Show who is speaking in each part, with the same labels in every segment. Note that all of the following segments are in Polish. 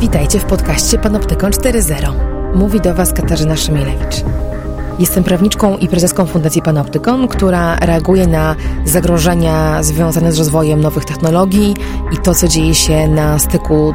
Speaker 1: Witajcie w podcaście Panoptykon 4.0. Mówi do Was Katarzyna Szymielewicz. Jestem prawniczką i prezeską Fundacji Panoptykon, która reaguje na zagrożenia związane z rozwojem nowych technologii i to, co dzieje się na styku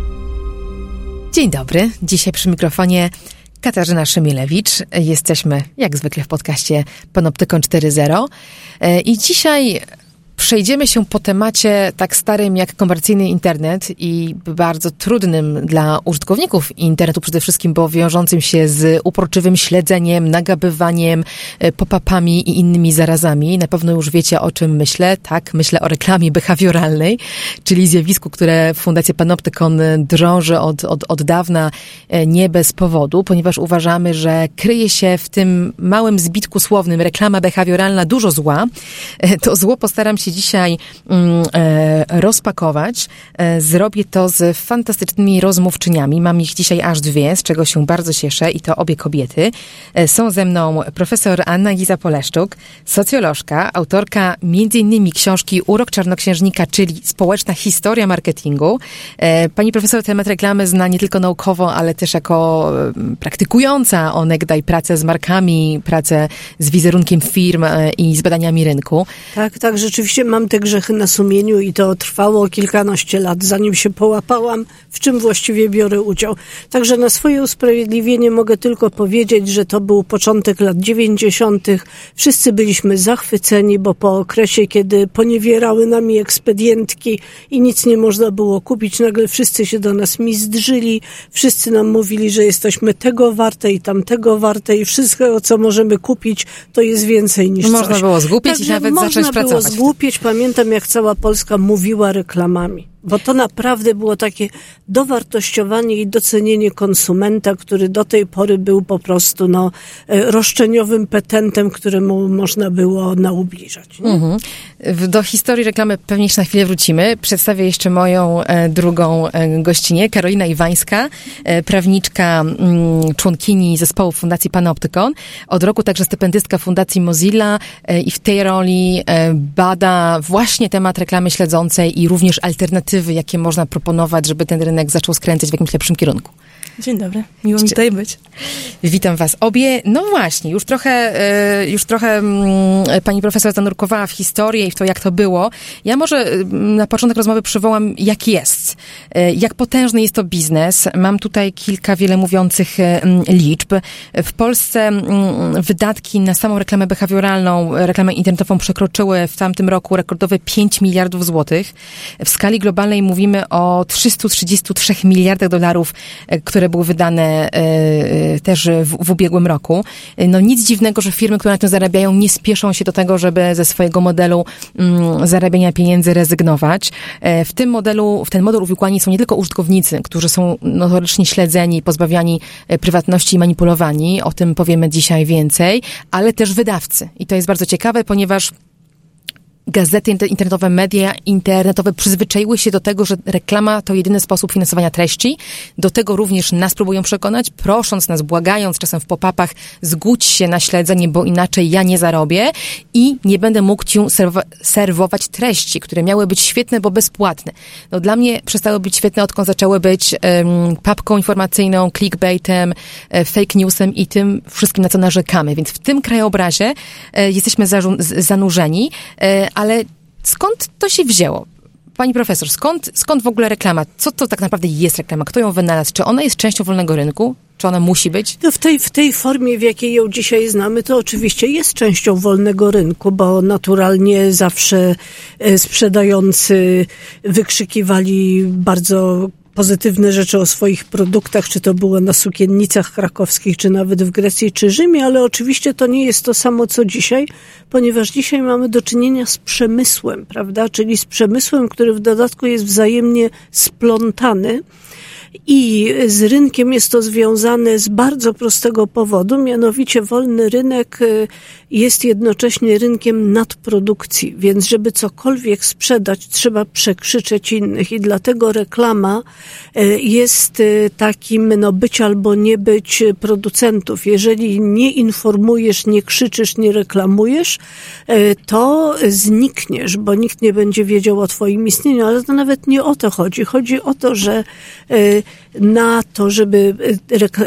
Speaker 1: Dzień dobry. Dzisiaj przy mikrofonie Katarzyna Szymielewicz. Jesteśmy jak zwykle w podcaście Panoptykon 4.0 E, i dzisiaj przejdziemy się po temacie tak starym jak komercyjny internet i bardzo trudnym dla użytkowników internetu przede wszystkim, bo wiążącym się z uporczywym śledzeniem, nagabywaniem, e, pop-upami i innymi zarazami. Na pewno już wiecie o czym myślę. Tak, myślę o reklamie behawioralnej, czyli zjawisku, które Fundacja Panoptykon drąży od, od, od dawna e, nie bez powodu, ponieważ uważamy, że kryje się w tym małym zbitku słownym reklama behawioralna dużo zła. E, To zło postaram się dzisiaj mm, e, rozpakować. E, zrobię to z fantastycznymi rozmówczyniami. Mam ich dzisiaj aż dwie, z czego się bardzo cieszę i to obie kobiety. E, są ze mną profesor Anna Giza Poleszczuk, socjolożka, autorka m.in. książki Urok Czarnoksiężnika, czyli Społeczna historia marketingu. Pani profesor temat reklamy zna nie tylko naukowo, ale też jako praktykująca onegdaj pracę z markami, pracę z wizerunkiem firm i z badaniami rynku.
Speaker 2: Tak, tak, rzeczywiście mam te grzechy na sumieniu i to trwało kilkanaście lat, zanim się połapałam, w czym właściwie biorę udział. Także na swoje usprawiedliwienie mogę tylko powiedzieć, że to był początek lat dziewięćdziesiątych. Wszyscy byliśmy zachwyceni, bo po okresie, kiedy poniewierały nami ekspedientki i nic nie można było kupić, nagle wszyscy się do nas mizdrzyli, wszyscy nam mówili, że jesteśmy tego warte i tamtego warte i wszystko, co możemy kupić, to jest więcej niż
Speaker 1: Można
Speaker 2: coś.
Speaker 1: było zgłupieć i
Speaker 2: Także
Speaker 1: nawet
Speaker 2: można
Speaker 1: zacząć
Speaker 2: było
Speaker 1: pracować.
Speaker 2: Pamiętam, jak cała Polska mówiła reklamami. Bo to naprawdę było takie dowartościowanie i docenienie konsumenta, który do tej pory był po prostu no, e, roszczeniowym petentem, któremu można było naubliżać. nie?
Speaker 1: Mhm. Do historii reklamy pewnie jeszcze na chwilę wrócimy. Przedstawię jeszcze moją e, drugą e, gościnię, Karolina Iwańska, prawniczka, mm, członkini zespołu Fundacji Panoptykon. Od roku także stypendystka Fundacji Mozilla i w tej roli bada właśnie temat reklamy śledzącej i również alternatywy, jakie można proponować, żeby ten rynek zaczął skręcać w jakimś lepszym kierunku.
Speaker 3: Dzień dobry, miło mi tutaj być.
Speaker 1: Witam Was obie. No właśnie, już trochę, e, już trochę mm, pani profesor zanurkowała w historię i w to, jak to było. Ja może mm, na początek rozmowy przywołam, jak jest. E, Jak potężny jest to biznes. Mam tutaj kilka wiele mówiących e, mm, liczb. W Polsce wydatki na samą reklamę behawioralną, reklamę internetową przekroczyły w tamtym roku rekordowe 5 miliardów złotych. W skali globalnej mówimy o 333 miliardach dolarów, które były wydane e, e, też w, w ubiegłym roku. E, No nic dziwnego, że firmy, które na tym zarabiają, nie spieszą się do tego, żeby ze swojego modelu mm, zarabiania pieniędzy rezygnować. W tym modelu, w ten model uwikłani są nie tylko użytkownicy, którzy są notorycznie śledzeni, pozbawiani prywatności i manipulowani. O tym powiemy dzisiaj więcej, ale też wydawcy. I to jest bardzo ciekawe, ponieważ gazety inter- internetowe, media internetowe przyzwyczaiły się do tego, że reklama to jedyny sposób finansowania treści. Do tego również nas próbują przekonać, prosząc nas, błagając czasem w pop-upach, zgódź się na śledzenie, bo inaczej ja nie zarobię i nie będę mógł ci serw- serwować treści, które miały być świetne, bo bezpłatne. No dla mnie przestały być świetne, odkąd zaczęły być um, papką informacyjną, clickbaitem, e, fake newsem i tym wszystkim, na co narzekamy. Więc w tym krajobrazie e, jesteśmy zarzu- z- zanurzeni, e, ale skąd to się wzięło? Pani profesor, skąd, skąd w ogóle reklama? Co to tak naprawdę jest reklama? Kto ją wynalazł? Czy ona jest częścią wolnego rynku? Czy ona musi być?
Speaker 2: To w, tej, w tej formie, w jakiej ją dzisiaj znamy, to oczywiście jest częścią wolnego rynku, bo naturalnie zawsze e, sprzedający wykrzykiwali bardzo pozytywne rzeczy o swoich produktach, czy to było na sukiennicach krakowskich, czy nawet w Grecji, czy Rzymie, ale oczywiście to nie jest to samo co dzisiaj, ponieważ dzisiaj mamy do czynienia z przemysłem, prawda? Czyli z przemysłem, który w dodatku jest wzajemnie splątany. I z rynkiem jest to związane z bardzo prostego powodu, mianowicie wolny rynek y, jest jednocześnie rynkiem nadprodukcji, więc żeby cokolwiek sprzedać, trzeba przekrzyczeć innych i dlatego reklama y, jest y, takim no być albo nie być producentów. Jeżeli nie informujesz, nie krzyczysz, nie reklamujesz, to znikniesz, bo nikt nie będzie wiedział o twoim istnieniu, ale to nawet nie o to chodzi. Chodzi o to, że na to, żeby,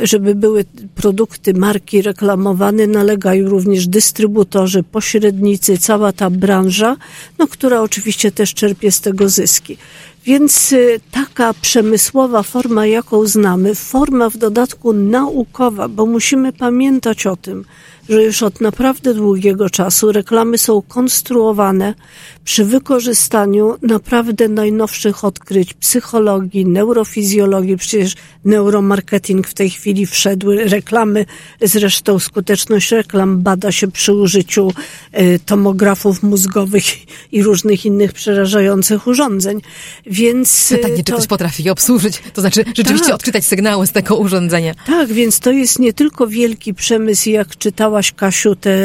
Speaker 2: żeby były produkty marki reklamowane, nalegają również dystrybutorzy, pośrednicy, cała ta branża, no, która oczywiście też czerpie z tego zyski. Więc y, taka przemysłowa forma, jaką znamy, forma w dodatku naukowa, bo musimy pamiętać o tym, że już od naprawdę długiego czasu reklamy są konstruowane przy wykorzystaniu naprawdę najnowszych odkryć psychologii, neurofizjologii, przecież neuromarketing w tej chwili wszedł, reklamy, zresztą skuteczność reklam bada się przy użyciu y, tomografów mózgowych i różnych innych przerażających urządzeń. Więc
Speaker 1: Pytanie, czy to... ktoś potrafi je obsłużyć, to znaczy rzeczywiście tak. odczytać sygnały z tego urządzenia.
Speaker 2: Tak, więc to jest nie tylko wielki przemysł, jak czytałaś Kasiu te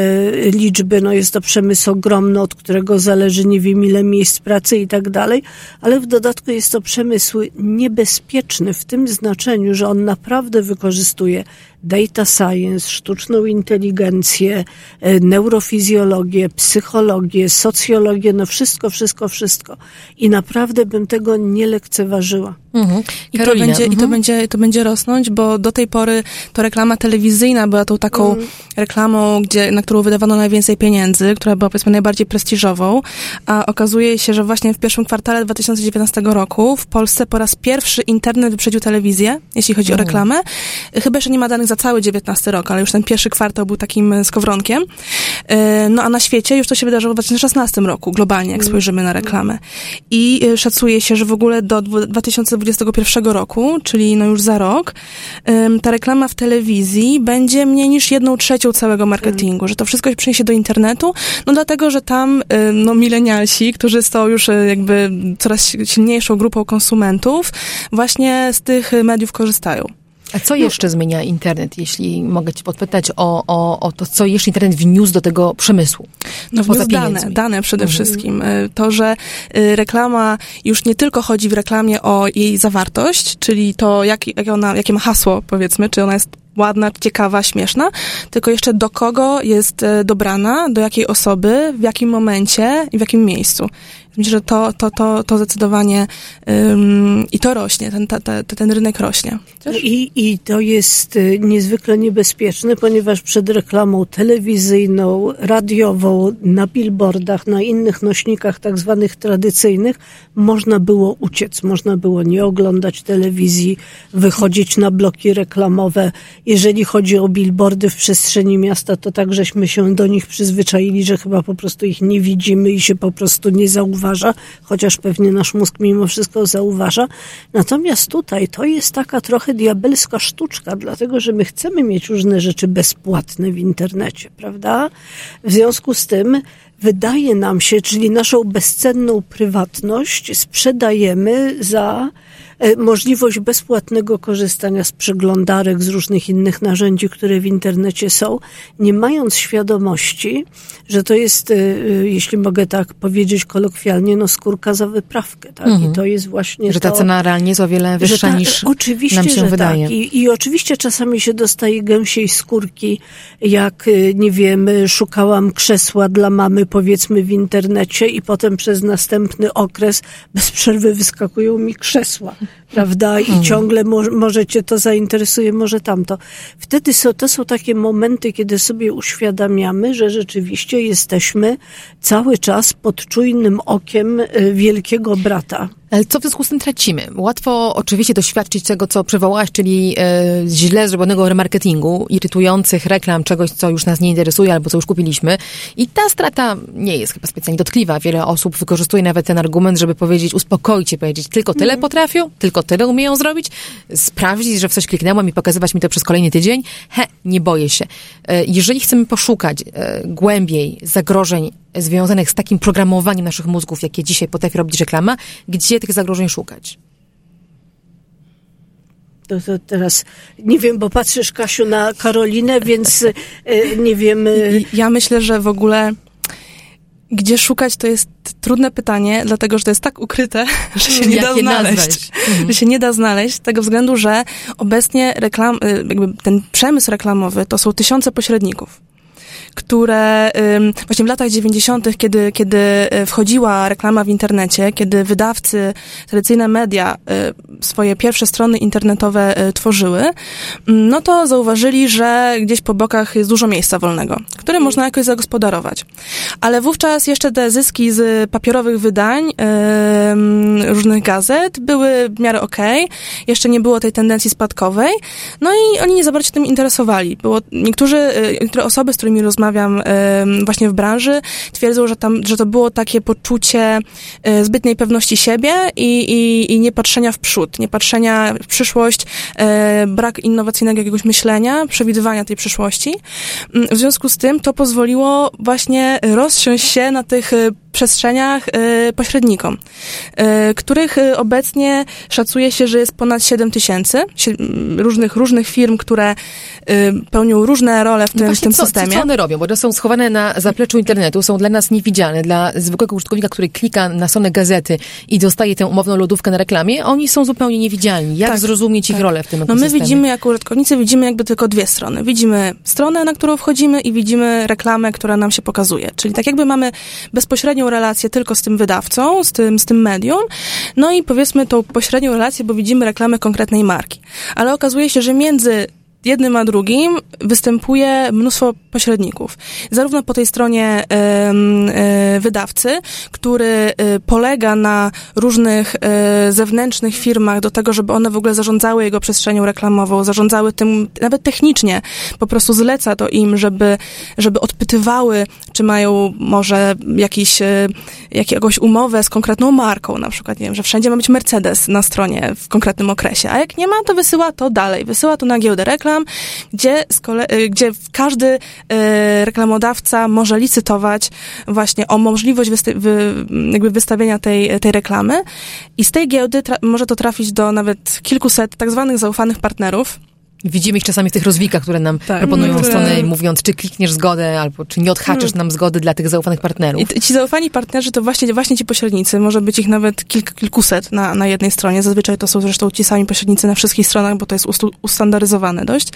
Speaker 2: liczby, no jest to przemysł ogromny, od którego zależy nie wiem ile miejsc pracy i tak dalej, ale w dodatku jest to przemysł niebezpieczny w tym znaczeniu, że on naprawdę wykorzystuje data science, sztuczną inteligencję, e, neurofizjologię, psychologię, socjologię, no wszystko, wszystko, wszystko. I naprawdę bym tego nie lekceważyła.
Speaker 3: Mhm. I, to będzie, mhm. I to będzie, to będzie rosnąć, bo do tej pory to reklama telewizyjna była tą taką mhm. reklamą, gdzie, na którą wydawano najwięcej pieniędzy, która była powiedzmy najbardziej prestiżową, a okazuje się, że właśnie w pierwszym kwartale 2019 roku w Polsce po raz pierwszy internet wyprzedził telewizję, jeśli chodzi o mhm. reklamę. Chyba jeszcze nie ma danych za cały 19 rok, ale już ten pierwszy kwartał był takim e, skowronkiem. E, no a na świecie już to się wydarzyło w 2016 roku, globalnie, jak mhm. spojrzymy na reklamę. I e, szacuje się, że w ogóle do 2021 roku, czyli no już za rok, ta reklama w telewizji będzie mniej niż jedną trzecią całego marketingu, że to wszystko się przeniesie do internetu, no dlatego, że tam no milenialsi, którzy są już jakby coraz silniejszą grupą konsumentów, właśnie z tych mediów korzystają.
Speaker 1: A co jeszcze no. zmienia internet, jeśli mogę ci podpytać o, o, o to, co jeszcze internet wniósł do tego przemysłu?
Speaker 3: No wniósł dane, dane przede mhm. wszystkim. Y, to, że y, reklama, już nie tylko chodzi w reklamie o jej zawartość, czyli to, jak, jak ona, jakie ma hasło, powiedzmy, czy ona jest ładna, ciekawa, śmieszna, tylko jeszcze do kogo jest y, dobrana, do jakiej osoby, w jakim momencie i w jakim miejscu. Myślę, że to, to, to, to zdecydowanie i to rośnie, ten, ta, ta, ten rynek rośnie.
Speaker 2: I, I to jest y, niezwykle niebezpieczne, ponieważ przed reklamą telewizyjną, radiową, na billboardach, na innych nośnikach tak zwanych tradycyjnych można było uciec, można było nie oglądać telewizji, wychodzić na bloki reklamowe. Jeżeli chodzi o billboardy w przestrzeni miasta, to tak żeśmy się do nich przyzwyczaili, że chyba po prostu ich nie widzimy i się po prostu nie zauważamy zauważa, chociaż pewnie nasz mózg mimo wszystko zauważa. Natomiast tutaj to jest taka trochę diabelska sztuczka, dlatego że my chcemy mieć różne rzeczy bezpłatne w internecie, prawda? W związku z tym wydaje nam się, czyli naszą bezcenną prywatność sprzedajemy za możliwość bezpłatnego korzystania z przeglądarek, z różnych innych narzędzi, które w internecie są, nie mając świadomości, że to jest, e, e, jeśli mogę tak powiedzieć kolokwialnie, no skórka za wyprawkę, tak? Mhm. I to jest właśnie
Speaker 1: Że ta
Speaker 2: to,
Speaker 1: cena realnie jest o wiele wyższa ta, niż oczywiście, nam się że tak. wydaje.
Speaker 2: Tak. I, I oczywiście czasami się dostaje gęsiej skórki, jak, nie wiem, szukałam krzesła dla mamy, powiedzmy, w internecie i potem przez następny okres bez przerwy wyskakują mi krzesła prawda? I mhm. ciągle mo może cię to zainteresuje, może tamto. Wtedy są, to są takie momenty, kiedy sobie uświadamiamy, że rzeczywiście jesteśmy cały czas pod czujnym okiem y, wielkiego brata.
Speaker 1: Co w związku z tym tracimy? Łatwo oczywiście doświadczyć tego, co przywołałaś, czyli e, źle zrobionego remarketingu, irytujących reklam, czegoś, co już nas nie interesuje albo co już kupiliśmy. I ta strata nie jest chyba specjalnie dotkliwa. Wiele osób wykorzystuje nawet ten argument, żeby powiedzieć, uspokoić się, powiedzieć, tylko tyle mm. potrafią, tylko tyle umieją zrobić, sprawdzić, że w coś kliknęłam i pokazywać mi to przez kolejny tydzień. He, nie boję się. E, jeżeli chcemy poszukać e, głębiej zagrożeń związanych z takim programowaniem naszych mózgów, jakie dzisiaj potrafi robić reklama, gdzie tych zagrożeń szukać?
Speaker 2: To, to, teraz nie wiem, bo patrzysz, Kasiu, na Karolinę, więc e, nie wiem. E,
Speaker 3: ja myślę, że w ogóle gdzie szukać, to jest trudne pytanie, dlatego że to jest tak ukryte, że się nie da znaleźć. Mhm. Że się nie da znaleźć, z tego względu, że obecnie reklam, e, jakby ten przemysł reklamowy to są tysiące pośredników które właśnie w latach 90., kiedy, kiedy e, wchodziła reklama w internecie, kiedy wydawcy, tradycyjne media e, swoje pierwsze strony internetowe e, tworzyły, no to zauważyli, że gdzieś po bokach jest dużo miejsca wolnego, które można jakoś zagospodarować. Ale wówczas jeszcze te zyski z papierowych wydań różnych gazet były w miarę okej, jeszcze nie było tej tendencji spadkowej, no i oni nie za bardzo się tym interesowali. Było, niektórzy, niektóre osoby, z którymi rozmawiałem, rozmawiam właśnie w branży, twierdzą, że, tam, że to było takie poczucie e, zbytniej pewności siebie i, i, i w przód, nie patrzenia w przyszłość, e, brak innowacyjnego jakiegoś myślenia, przewidywania tej przyszłości. Mm, w związku z tym to pozwoliło właśnie rozsiąść się na tych e, przestrzeniach y, pośrednikom, y, których y, obecnie szacuje się, że jest ponad 7 tysięcy różnych, różnych firm, które pełnią różne role w no tym, no w tym
Speaker 1: co,
Speaker 3: systemie.
Speaker 1: Co one robią? Bo one są schowane na zapleczu internetu, są dla nas niewidzialne, dla zwykłego użytkownika, który klika na stronę gazety i dostaje tę umowną lodówkę na reklamie, oni są zupełnie niewidzialni. Jak tak, zrozumieć tak. ich rolę w tym
Speaker 3: No my widzimy, jako użytkownicy, widzimy jakby tylko dwie strony. Widzimy stronę, na którą wchodzimy i widzimy reklamę, która nam się pokazuje. Czyli tak jakby mamy bezpośrednią relację tylko z tym wydawcą, z tym, z tym medium, no i powiedzmy tą pośrednią relację, bo widzimy reklamę konkretnej marki. Ale okazuje się, że między jednym a drugim występuje mnóstwo pośredników. Zarówno po tej stronie y, wydawcy, który y, polega na różnych y, zewnętrznych firmach do tego, żeby one w ogóle zarządzały jego przestrzenią reklamową, zarządzały tym nawet technicznie, po prostu zleca to im, żeby, żeby odpytywały, czy mają może jakiś, jakąś umowę z konkretną marką, na przykład, nie wiem, że wszędzie ma być Mercedes na stronie w konkretnym okresie, a jak nie ma, to wysyła to dalej, wysyła to na giełdę reklam, reklam, gdzie, kolei, gdzie każdy y, reklamodawca może licytować właśnie o możliwość wysta wy, jakby wystawienia tej, tej reklamy. I z tej giełdy może to trafić do nawet kilkuset tak zwanych zaufanych partnerów,
Speaker 1: Widzimy ich czasami w tych rozwijkach, które nam tak, proponują które... strony, mówiąc, czy klikniesz zgodę, albo czy nie odhaczysz hmm. nam zgody dla tych zaufanych partnerów.
Speaker 3: I ci zaufani partnerzy to właśnie, właśnie ci pośrednicy. Może być ich nawet kilk, kilkuset na, na jednej stronie. Zazwyczaj to są zresztą ci sami pośrednicy na wszystkich stronach, bo to jest ustandaryzowane dość.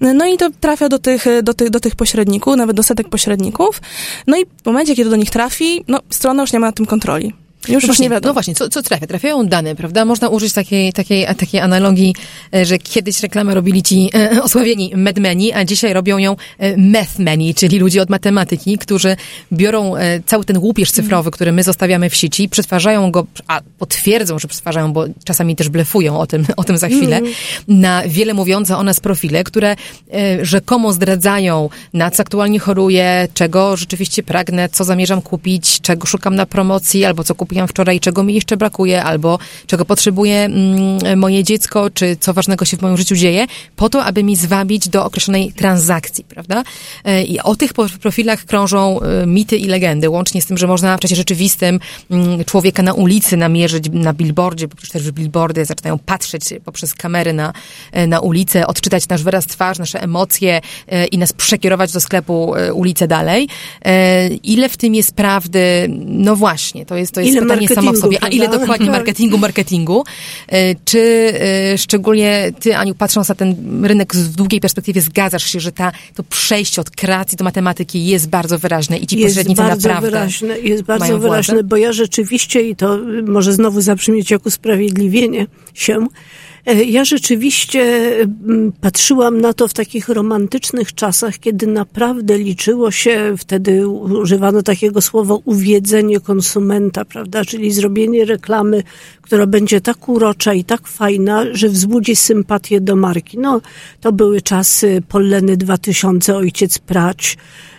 Speaker 3: No i to trafia do tych, do tych, do tych pośredników, nawet do setek pośredników. No i w momencie, kiedy do nich trafi, no strona już nie ma na tym kontroli.
Speaker 1: Już, no właśnie, nie wiadomo. No właśnie, co, co trafia? Trafiają dane, prawda? Można użyć takiej, takiej, takiej analogii, e, że kiedyś reklamę robili ci e, osławieni medmeni, a dzisiaj robią ją e, methmeni, czyli ludzie od matematyki, którzy biorą e, cały ten łupież cyfrowy, który my zostawiamy w sieci, przetwarzają go, a potwierdzą, że przetwarzają, bo czasami też blefują o tym, o tym za chwilę, mm. na wiele mówiące o nas profile, które e, rzekomo zdradzają, na co aktualnie choruję, czego rzeczywiście pragnę, co zamierzam kupić, czego szukam na promocji, albo co kupię kupiłam wczoraj, czego mi jeszcze brakuje, albo czego potrzebuje mm, moje dziecko, czy co ważnego się w moim życiu dzieje, po to, aby mi zwabić do określonej transakcji, prawda? E, I o tych profilach krążą e, mity i legendy, łącznie z tym, że można w czasie rzeczywistym mm, człowieka na ulicy namierzyć na billboardzie, bo przecież też billboardy zaczynają patrzeć poprzez kamery na, e, na ulicę, odczytać nasz wyraz twarz, nasze emocje i nas przekierować do sklepu ulicę dalej. Ile w tym jest prawdy? No właśnie, to jest, to jest pytanie samo w sobie. A ile dokładnie marketingu, marketingu? E, czy e, szczególnie ty, Aniu, patrząc na ten rynek w długiej perspektywie, zgadzasz się, że ta, to przejście od kreacji do matematyki jest bardzo wyraźne i ci jest pośrednicy bardzo naprawdę
Speaker 2: wyraźne, Jest bardzo wyraźne, bo ja rzeczywiście, i to może znowu zabrzmieć jak usprawiedliwienie się, ja rzeczywiście mm, patrzyłam na to w takich romantycznych czasach, kiedy naprawdę liczyło się, wtedy używano takiego słowa uwiedzenie konsumenta, prawda? Czyli zrobienie reklamy, która będzie tak urocza i tak fajna, że wzbudzi sympatię do marki. No, to były czasy Polleny 2000, Ojciec Prać,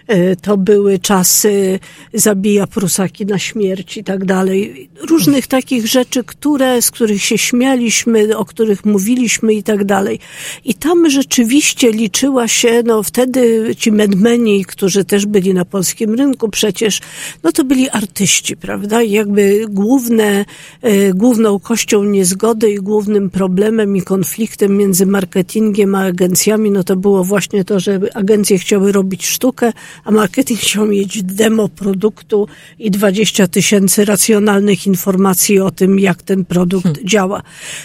Speaker 2: E, to były czasy zabija prusaki na śmierć i tak dalej. Różnych takich rzeczy, które, z których się śmialiśmy, o których mówiliśmy i tak dalej. I tam rzeczywiście liczyła się, no wtedy ci medmeni, którzy też byli na polskim rynku przecież, no to byli artyści, prawda? I jakby główne, e, główną kością niezgody i głównym problemem i konfliktem między marketingiem a agencjami, no to było właśnie to, że agencje chciały robić sztukę, a marketing chciał mieć demo produktu i 20 tysięcy racjonalnych informacji o tym, jak ten produkt hmm. działa.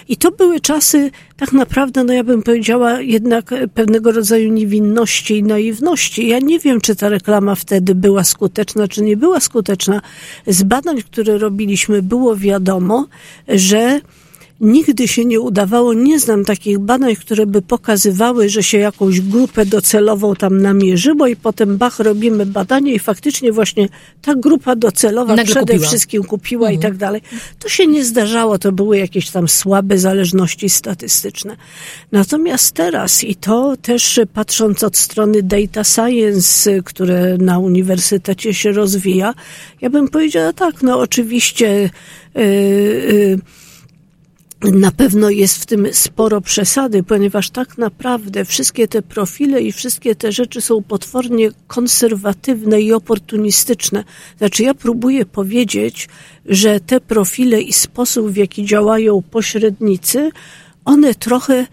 Speaker 2: I to były czasy tak naprawdę, no ja bym powiedziała, jednak pewnego rodzaju niewinności i naiwności. Ja nie wiem, czy ta reklama wtedy była skuteczna, czy nie była skuteczna. Z badań, które robiliśmy, było wiadomo, że Nigdy się nie udawało, nie znam takich badań, które by pokazywały, że się jakąś grupę docelową tam namierzyło i potem bach, robimy badanie i faktycznie właśnie ta grupa docelowa Nagle przede kupiła. wszystkim kupiła mhm. i tak dalej. To się nie zdarzało, to były jakieś tam słabe zależności statystyczne. Natomiast teraz i to też patrząc od strony data science, które na uniwersytecie się rozwija, ja bym powiedziała tak, no oczywiście yy, yy, na pewno jest w tym sporo przesady, ponieważ tak naprawdę wszystkie te profile i wszystkie te rzeczy są potwornie konserwatywne i oportunistyczne. Znaczy, ja próbuję powiedzieć, że te profile i sposób, w jaki działają pośrednicy, one trochę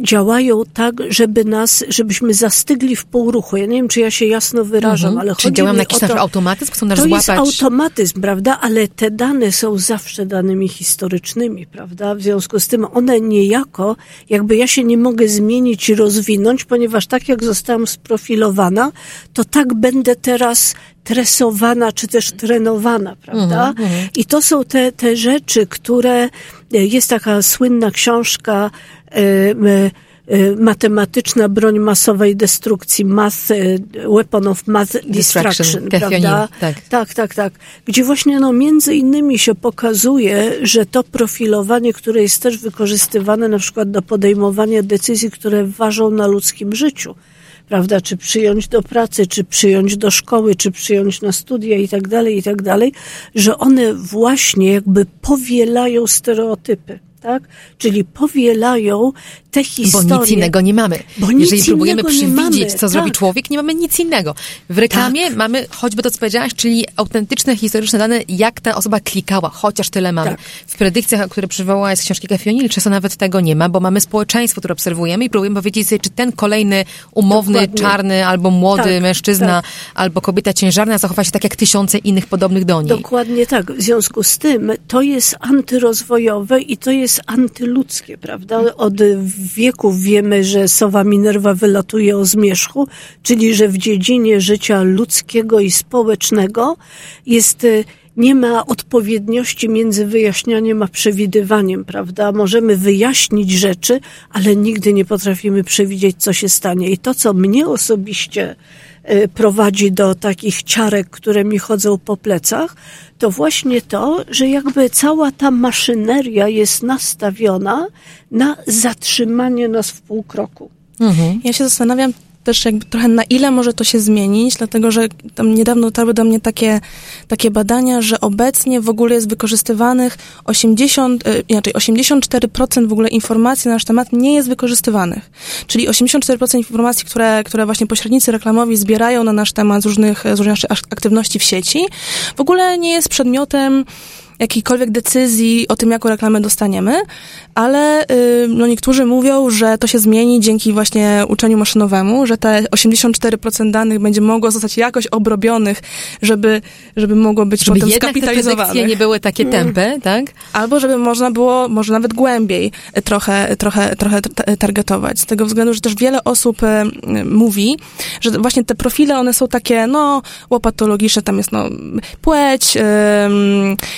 Speaker 2: działają tak, żeby nas, żebyśmy zastygli w półruchu. Ja nie wiem, czy ja się jasno wyrażam, mhm. ale
Speaker 1: Czy działam na jakiś to, automatyzm, chcą nas
Speaker 2: to
Speaker 1: złapać?
Speaker 2: To jest automatyzm, prawda? Ale te dane są zawsze danymi historycznymi, prawda? W związku z tym one niejako, jakby ja się nie mogę zmienić i rozwinąć, ponieważ tak jak zostałam sprofilowana, to tak będę teraz tresowana, czy też trenowana, prawda? Mm -hmm. I to są te, te rzeczy, które, e, jest taka słynna książka, y, y, matematyczna broń masowej destrukcji, math, weapon of math destruction, prawda? Tak. tak, tak, tak. Gdzie właśnie no między innymi się pokazuje, że to profilowanie, które jest też wykorzystywane na przykład do podejmowania decyzji, które ważą na ludzkim życiu, prawda, czy przyjąć do pracy, czy przyjąć do szkoły, czy przyjąć na studia i tak dalej, i tak dalej, że one właśnie jakby powielają stereotypy tak? Czyli powielają te historie.
Speaker 1: Bo nic innego nie mamy. Jeżeli próbujemy przewidzieć, co tak. zrobi człowiek, nie mamy nic innego. W reklamie tak. mamy choćby to, co powiedziałaś, czyli autentyczne, historyczne dane, jak ta osoba klikała, chociaż tyle mamy. Tak. W predykcjach, które przywołałaś z książki Kafionil, często nawet tego nie ma, bo mamy społeczeństwo, które obserwujemy i próbujemy powiedzieć sobie, czy ten kolejny umowny, Dokładnie. czarny, albo młody tak, mężczyzna, tak. albo kobieta ciężarna zachowa się tak jak tysiące innych podobnych do niej.
Speaker 2: Dokładnie tak. W związku z tym to jest antyrozwojowe i to jest jest antyludzkie, prawda? Od wieków wiemy, że sowa Minerva wylatuje o zmierzchu, czyli że w dziedzinie życia ludzkiego i społecznego jest y, nie ma odpowiedniości między wyjaśnianiem a przewidywaniem, prawda? Możemy wyjaśnić rzeczy, ale nigdy nie potrafimy przewidzieć, co się stanie. I to, co mnie osobiście prowadzi do takich ciarek, które mi chodzą po plecach, to właśnie to, że jakby cała ta maszyneria jest nastawiona na zatrzymanie nas w pół kroku.
Speaker 3: Mhm. Ja się zastanawiam, też jakby trochę na ile może to się zmienić, dlatego że tam niedawno dotarły do mnie takie, takie badania, że obecnie w ogóle jest wykorzystywanych 80, e, inaczej 84% w ogóle informacji na nasz temat nie jest wykorzystywanych. Czyli 84% informacji, które, które właśnie pośrednicy reklamowi zbierają na nasz temat z różnych, z różnych aktywności w sieci, w ogóle nie jest przedmiotem jakiejkolwiek decyzji o tym, jaką reklamę dostaniemy, ale y, no, niektórzy mówią, że to się zmieni dzięki właśnie uczeniu maszynowemu, że te 84% danych będzie mogło zostać jakoś obrobionych, żeby, żeby mogło być żeby potem skapitalizowane.
Speaker 1: Żeby nie były takie mm. tępe, tak?
Speaker 3: Albo żeby można było, może nawet głębiej trochę, trochę, trochę targetować. Z tego względu, że też wiele osób y, mówi, że właśnie te profile, one są takie, no, łopatologiczne, tam jest, no, płeć, y,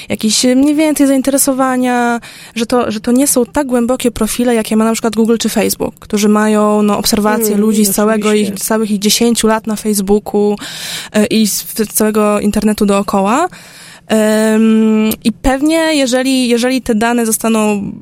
Speaker 3: jakiś jakieś mniej więcej zainteresowania, że to, że to nie są tak głębokie profile, jakie ma na przykład Google czy Facebook, którzy mają no, obserwacje hmm, ludzi z całego ich, całych ich 10 lat na Facebooku e, i z całego internetu dookoła. I pewnie, jeżeli, jeżeli te dane zostaną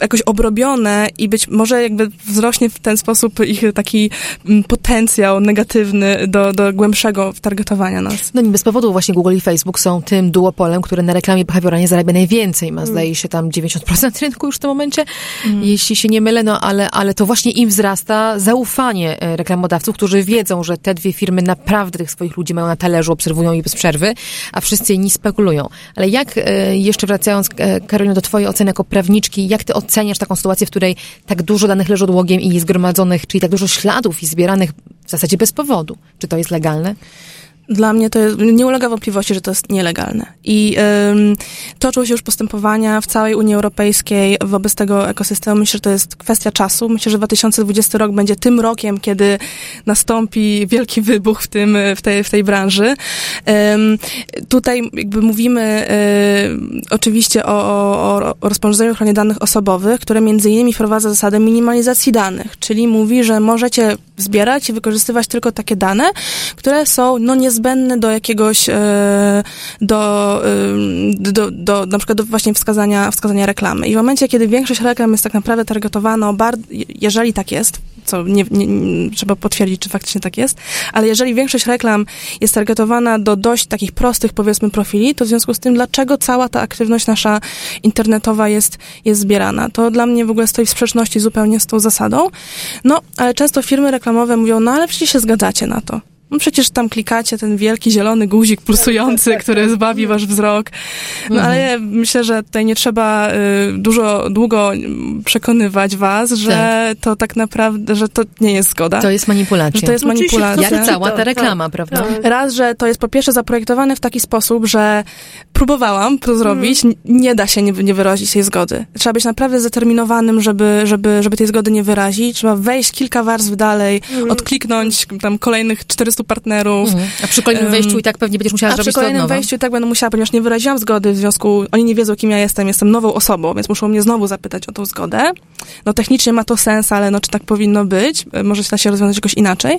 Speaker 3: jakoś obrobione i być może jakby wzrośnie w ten sposób ich taki mm, potencjał negatywny do, do głębszego targetowania nas.
Speaker 1: No nie bez powodu właśnie Google i Facebook są tym duopolem, które na reklamie behawioralnie zarabia najwięcej. Ma mm. zdaje się tam 90% rynku już w tym momencie, mm. jeśli się nie mylę, no ale, ale to właśnie im wzrasta zaufanie e, reklamodawców, którzy wiedzą, że te dwie firmy naprawdę tych swoich ludzi mają na talerzu, obserwują je bez przerwy, a wszyscy inni spekulują. Ale jak, e, jeszcze wracając e, Karolino do twojej oceny jako prawniczki, jak ty oceniasz taką sytuację, w której tak dużo danych leży odłogiem i zgromadzonych, czyli tak dużo śladów i zbieranych w zasadzie bez powodu? Czy to jest legalne?
Speaker 3: Dla mnie to jest, nie ulega wątpliwości, że to jest nielegalne. I ym, toczą się już postępowania w całej Unii Europejskiej wobec tego ekosystemu. Myślę, że to jest kwestia czasu. Myślę, że 2020 rok będzie tym rokiem, kiedy nastąpi wielki wybuch w, tym, w, tej, w tej branży. Ym, tutaj jakby mówimy y, oczywiście o, o, o rozporządzeniu ochronie danych osobowych, które między innymi wprowadza zasadę minimalizacji danych, czyli mówi, że możecie zbierać i wykorzystywać tylko takie dane, które są no niezbędne niezbędny do jakiegoś, e, do, do, do na przykład do właśnie wskazania, wskazania reklamy. I w momencie, kiedy większość reklam jest tak naprawdę targetowana, jeżeli tak jest, co nie, nie, trzeba potwierdzić, czy faktycznie tak jest, ale jeżeli większość reklam jest targetowana do dość takich prostych, powiedzmy, profili, to w związku z tym, dlaczego cała ta aktywność nasza internetowa jest, jest zbierana? To dla mnie w ogóle stoi w sprzeczności zupełnie z tą zasadą. No, ale często firmy reklamowe mówią, no ale przecież się zgadzacie na to. No przecież tam klikacie ten wielki zielony guzik pulsujący, tak, tak, tak, który zbawi wasz wzrok. No mhm. ale myślę, że tutaj nie trzeba y, dużo, długo przekonywać was, że tak. to tak naprawdę, że to nie jest zgoda.
Speaker 1: To jest manipulacja.
Speaker 3: Że to jest manipulacja.
Speaker 1: Jak cała ta reklama, prawda?
Speaker 3: Raz, że to jest po pierwsze zaprojektowane w taki sposób, że próbowałam to zrobić, mhm. nie da się nie, nie wyrazić tej zgody. Trzeba być naprawdę zdeterminowanym, żeby, żeby, żeby tej zgody nie wyrazić. Trzeba wejść kilka warstw dalej, mhm. odkliknąć tam kolejnych 400 prostu partnerów. Mhm.
Speaker 1: A przy kolejnym wejściu i tak pewnie będziesz musiała
Speaker 3: A
Speaker 1: zrobić
Speaker 3: przy kolejnym wejściu i tak będę musiała, ponieważ nie wyraziłam zgody w związku, oni nie wiedzą, kim ja jestem, jestem nową osobą, więc muszą mnie znowu zapytać o tą zgodę. No technicznie ma to sens, ale no czy tak powinno być? Może się da się rozwiązać jakoś inaczej.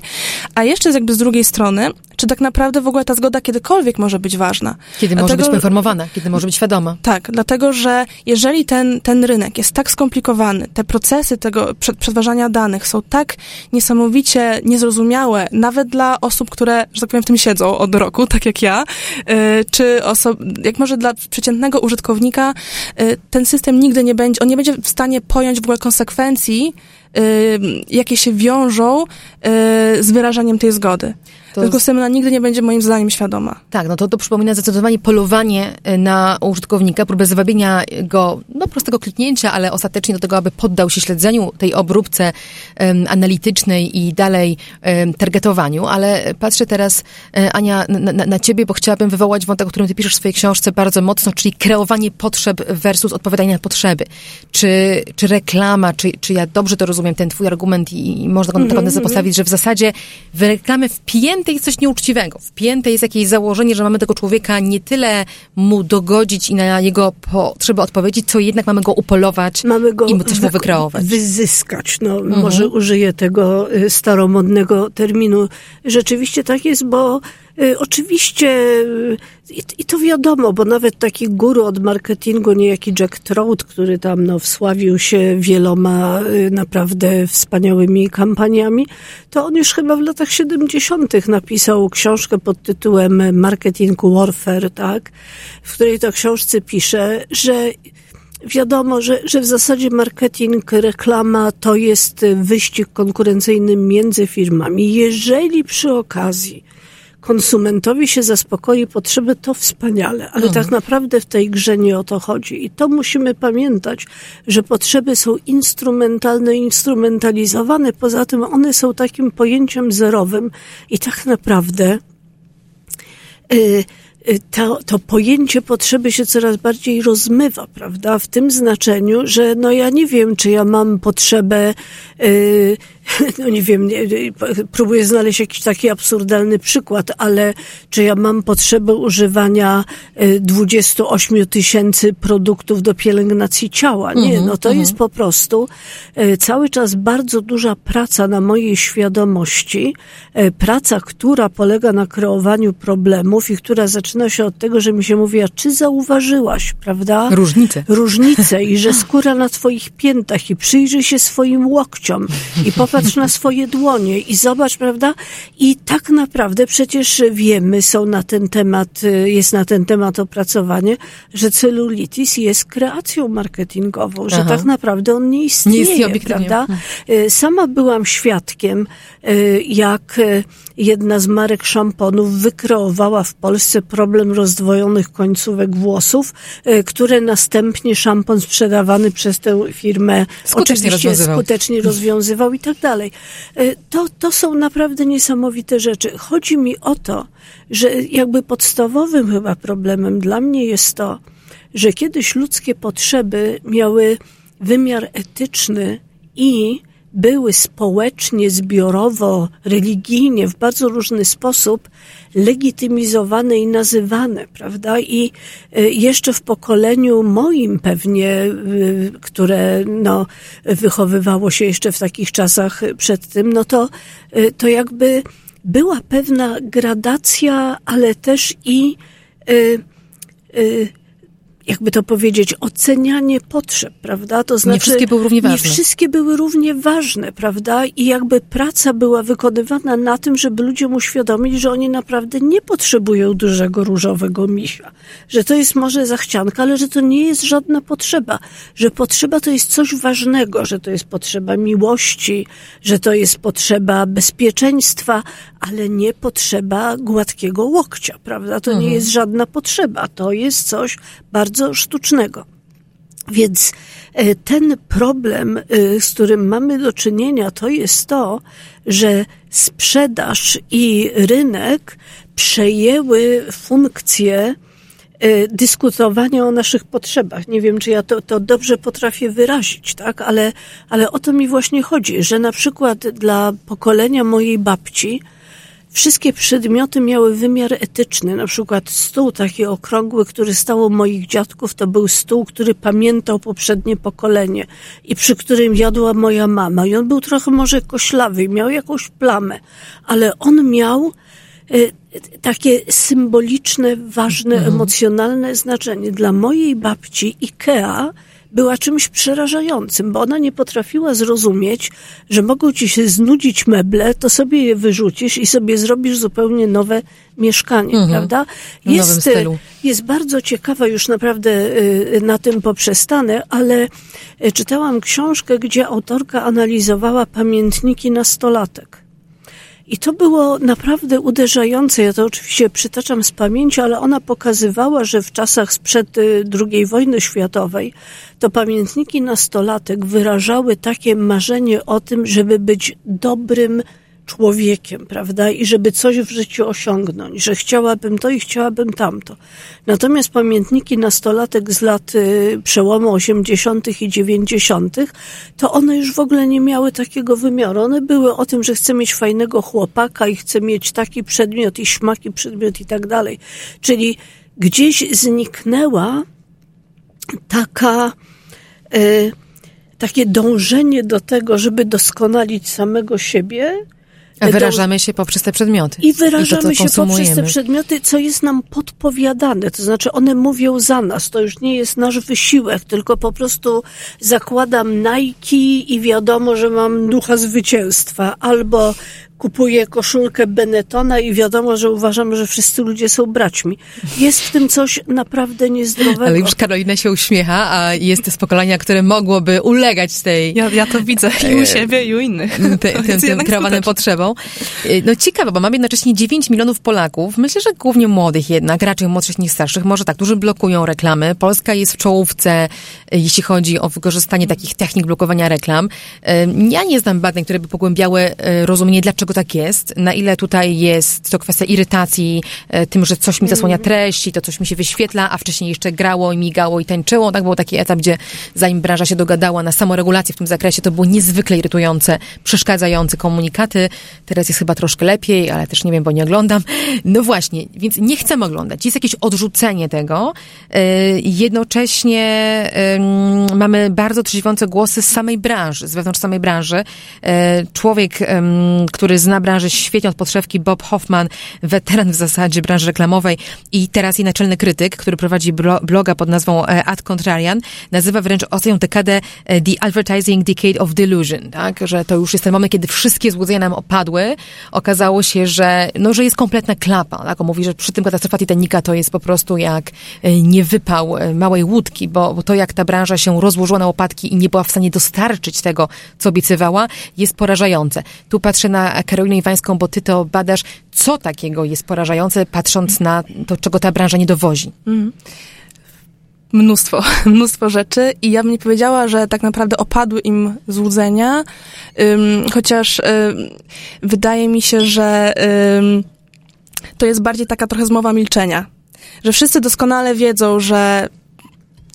Speaker 3: A jeszcze jest jakby z drugiej strony, czy tak naprawdę w ogóle ta zgoda kiedykolwiek może być ważna.
Speaker 1: Kiedy dlatego, może być poinformowana, kiedy może być świadoma.
Speaker 3: Tak, dlatego, że jeżeli ten, ten rynek jest tak skomplikowany, te procesy tego przetwarzania danych są tak niesamowicie niezrozumiałe, nawet dla osób, które, że tak powiem, w tym siedzą od roku, tak jak ja, y, czy osob, jak może dla przeciętnego użytkownika y, ten system nigdy nie będzie, on nie będzie w stanie pojąć w ogóle konsekwencji, y, jakie się wiążą z wyrażaniem tej zgody. To... Tylko Semena nigdy nie będzie moim zdaniem świadoma.
Speaker 1: Tak, no to, to przypomina zdecydowanie polowanie e, na użytkownika, próbę zwabienia go, no prostego kliknięcia, ale ostatecznie do tego, aby poddał się śledzeniu tej obróbce um, analitycznej i dalej um, targetowaniu. Ale patrzę teraz, e, Ania, na, na, na, ciebie, bo chciałabym wywołać wątek, o którym ty piszesz w swojej książce bardzo mocno, czyli kreowanie potrzeb versus odpowiadanie na potrzeby. Czy, czy reklama, czy, czy ja dobrze to rozumiem, ten twój argument i, i można go mm -hmm. postawić, że w zasadzie w reklamę wpięty wpięte jest coś nieuczciwego. Wpięte jest jakieś założenie, że mamy tego człowieka nie tyle mu dogodzić i na jego potrzeby odpowiedzieć, co jednak mamy go upolować mamy go i coś mu wykreować.
Speaker 2: Wyzyskać. No, mhm. Może użyję tego y, staromodnego terminu. Rzeczywiście tak jest, bo oczywiście, y, i, to wiadomo, bo nawet taki guru od marketingu, niejaki Jack Trout, który tam no, wsławił się wieloma y, naprawdę wspaniałymi kampaniami, to on już chyba w latach 70. napisał książkę pod tytułem Marketing Warfare, tak? W której to książce pisze, że Wiadomo, że, że w zasadzie marketing, reklama to jest wyścig konkurencyjny między firmami. Jeżeli przy okazji konsumentowi się zaspokoi potrzeby, to wspaniale, ale mhm. tak naprawdę w tej grze nie o to chodzi. I to musimy pamiętać, że potrzeby są instrumentalne, instrumentalizowane. Poza tym one są takim pojęciem zerowym i tak naprawdę. Yy, to, to pojęcie potrzeby się coraz bardziej rozmywa, prawda? W tym znaczeniu, że no ja nie wiem, czy ja mam potrzebę yy, no nie wiem, nie, próbuję znaleźć jakiś taki absurdalny przykład, ale czy ja mam potrzebę używania 28 e, tysięcy produktów do pielęgnacji ciała? Nie, mhm, no to jest mhm. po prostu e, cały czas bardzo duża praca na mojej świadomości, e, praca, która polega na kreowaniu problemów i która zaczyna się od tego, że mi się mówi, a czy zauważyłaś, prawda?
Speaker 1: Różnice.
Speaker 2: Różnice i że skóra na twoich piętach i przyjrzyj się swoim łokciom i popatrz na swoje dłonie i zobacz, prawda? I tak naprawdę przecież wiemy, są na ten temat, jest na ten temat opracowanie, że celulitis jest kreacją marketingową, że Aha. tak naprawdę on nie istnieje, nie istnieje prawda? Hmm. Sama byłam świadkiem, y, jak jedna z marek szamponów wykreowała w Polsce problem rozdwojonych końcówek włosów, y, które następnie szampon sprzedawany przez tę firmę
Speaker 1: skutecznie oczywiście rozwiązywał.
Speaker 2: skutecznie rozwiązywał i tak dalej. Y, to, to są naprawdę niesamowite rzeczy. Chodzi mi o to, że jakby podstawowym chyba problemem dla mnie jest to, że kiedyś ludzkie potrzeby miały wymiar etyczny i były społecznie, zbiorowo, religijnie, w bardzo różny sposób legitymizowane i nazywane, prawda? I y, jeszcze w pokoleniu moim pewnie, y, które no, wychowywało się jeszcze w takich czasach przed tym, no to, y, to jakby była pewna gradacja, ale też i jakby to powiedzieć, ocenianie potrzeb, prawda?
Speaker 1: To znaczy, nie wszystkie były równie ważne.
Speaker 2: Nie wszystkie były równie ważne, prawda? I jakby praca była wykonywana na tym, żeby ludziom uświadomić, że oni naprawdę nie potrzebują dużego różowego misia. Że to jest może zachcianka, ale że to nie jest żadna potrzeba. Że potrzeba to jest coś ważnego, że to jest potrzeba miłości, że to jest potrzeba bezpieczeństwa, ale nie potrzeba gładkiego łokcia, prawda? To mhm. nie jest żadna potrzeba. To jest coś bardzo sztucznego. Więc e, ten problem, e, z którym mamy do czynienia, to jest to, że sprzedaż i rynek przejęły funkcję e, dyskutowania o naszych potrzebach. Nie wiem, czy ja to, to dobrze potrafię wyrazić, tak? Ale, ale o to mi właśnie chodzi, że na przykład dla pokolenia mojej babci, Wszystkie przedmioty miały wymiar etyczny. Na przykład stół taki okrągły, który stał u moich dziadków, to był stół, który pamiętał poprzednie pokolenie i przy którym jadła moja mama. I on był trochę może koślawy, miał jakąś plamę, ale on miał e, takie symboliczne, ważne, mhm. emocjonalne znaczenie. Dla mojej babci Ikea była czymś przerażającym, bo ona nie potrafiła zrozumieć, że mogą ci się znudzić meble, to sobie je wyrzucisz i sobie zrobisz zupełnie nowe mieszkanie, mhm. prawda? Jest, jest bardzo ciekawa, już naprawdę y, na tym poprzestanę, ale y, czytałam książkę, gdzie autorka analizowała pamiętniki nastolatek. I to było naprawdę uderzające. Ja to oczywiście przytaczam z pamięci, ale ona pokazywała, że w czasach sprzed y, II wojny światowej to pamiętniki nastolatek wyrażały takie marzenie o tym, żeby być dobrym człowiekiem, prawda? I żeby coś w życiu osiągnąć, że chciałabym to i chciałabym tamto. Natomiast pamiętniki nastolatek z lat y, przełomu 80. i 90., to one już w ogóle nie miały takiego wymiaru. One były o tym, że chcę mieć fajnego chłopaka i chcę mieć taki przedmiot i śmaki przedmiot i tak dalej. Czyli gdzieś zniknęła taka, y, takie dążenie do tego, żeby doskonalić samego siebie,
Speaker 1: wyrażamy się poprzez te przedmioty.
Speaker 2: I wyrażamy I to, się poprzez te przedmioty, co jest nam podpowiadane. To znaczy one mówią za nas. To już nie jest nasz wysiłek, tylko po prostu zakładam Nike i wiadomo, że mam ducha zwycięstwa. Albo kupuje koszulkę Benettona i wiadomo, że uważam, że wszyscy ludzie są braćmi. Jest w tym coś naprawdę niezdrowego.
Speaker 1: Ale już Karolina się uśmiecha, a jest z pokolenia, które mogłoby ulegać tej...
Speaker 3: Ja, ja to widzę i u siebie, i u innych.
Speaker 1: Te, tym, tym kreowanym potrzebom. No ciekawe, bo mamy jednocześnie 9 milionów Polaków, myślę, że głównie młodych jednak, raczej młodszych niż starszych, może tak, którzy blokują reklamy. Polska jest w czołówce, jeśli chodzi o wykorzystanie takich technik blokowania reklam. Ja nie znam badań, które by pogłębiały rozumienie, dlaczego dlaczego tak jest, na ile tutaj jest to kwestia irytacji e, tym, że coś mi zasłania mhm. treści, to coś mi się wyświetla, a wcześniej jeszcze grało i migało i tańczyło. Tak był taki etap, gdzie zanim branża się dogadała na samoregulację w tym zakresie, to było niezwykle irytujące, przeszkadzające komunikaty. Teraz jest chyba troszkę lepiej, ale też nie wiem, bo nie oglądam. No właśnie, więc nie chcemy oglądać. Jest jakieś odrzucenie tego. E, jednocześnie mamy bardzo trzeźwiące głosy z samej branży, z wewnątrz samej branży. E, człowiek, który zna branżę świetnie od podszewki, Bob Hoffman, weteran w zasadzie branży reklamowej i teraz i naczelny krytyk, który prowadzi bloga pod nazwą e, Ad Contrarian, nazywa wręcz ostatnią dekadę e, The Advertising Decade of Delusion, tak? Że to już jest ten moment, kiedy wszystkie złudzenia nam opadły. Okazało się, że, no, że jest kompletna klapa, tak? On mówi, że przy tym katastrofa Titanica to jest po prostu jak niewypał małej łódki, bo, bo to jak ta branża się rozłożyła na łopatki i nie była w stanie dostarczyć tego, co obiecywała, jest porażające. Tu patrzę na Karolinę Iwańską, bo ty to badasz. Co takiego jest porażające, patrząc na to, czego ta branża nie dowozi? Mm
Speaker 3: mnóstwo, mnóstwo rzeczy i ja bym nie powiedziała, że tak naprawdę opadły im złudzenia, chociaż um, wydaje mi się, że to jest bardziej taka trochę zmowa milczenia. Że wszyscy doskonale wiedzą, że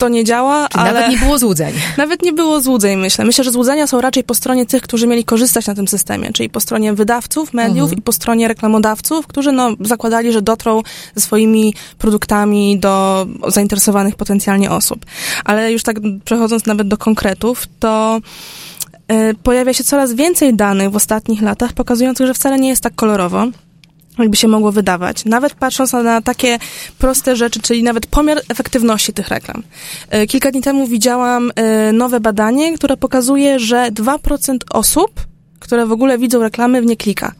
Speaker 3: to nie działa,
Speaker 1: Czyli ale... Nawet nie było złudzeń.
Speaker 3: Nawet nie było złudzeń, myślę. Myślę, że złudzenia są raczej po stronie tych, którzy mieli korzystać na tym systemie, czyli po stronie wydawców, mediów mhm. i po stronie reklamodawców, którzy no, zakładali, że dotrą ze swoimi produktami do zainteresowanych potencjalnie osób. Ale już tak przechodząc nawet do konkretów, to y, pojawia się coraz więcej danych w ostatnich latach pokazujących, że wcale nie jest tak kolorowo jakby się mogło wydawać. Nawet patrząc na takie proste rzeczy, czyli nawet pomiar efektywności tych reklam. E, kilka dni temu widziałam e, nowe badanie, które pokazuje, że 2% osób, które w ogóle widzą reklamy, w nie klika.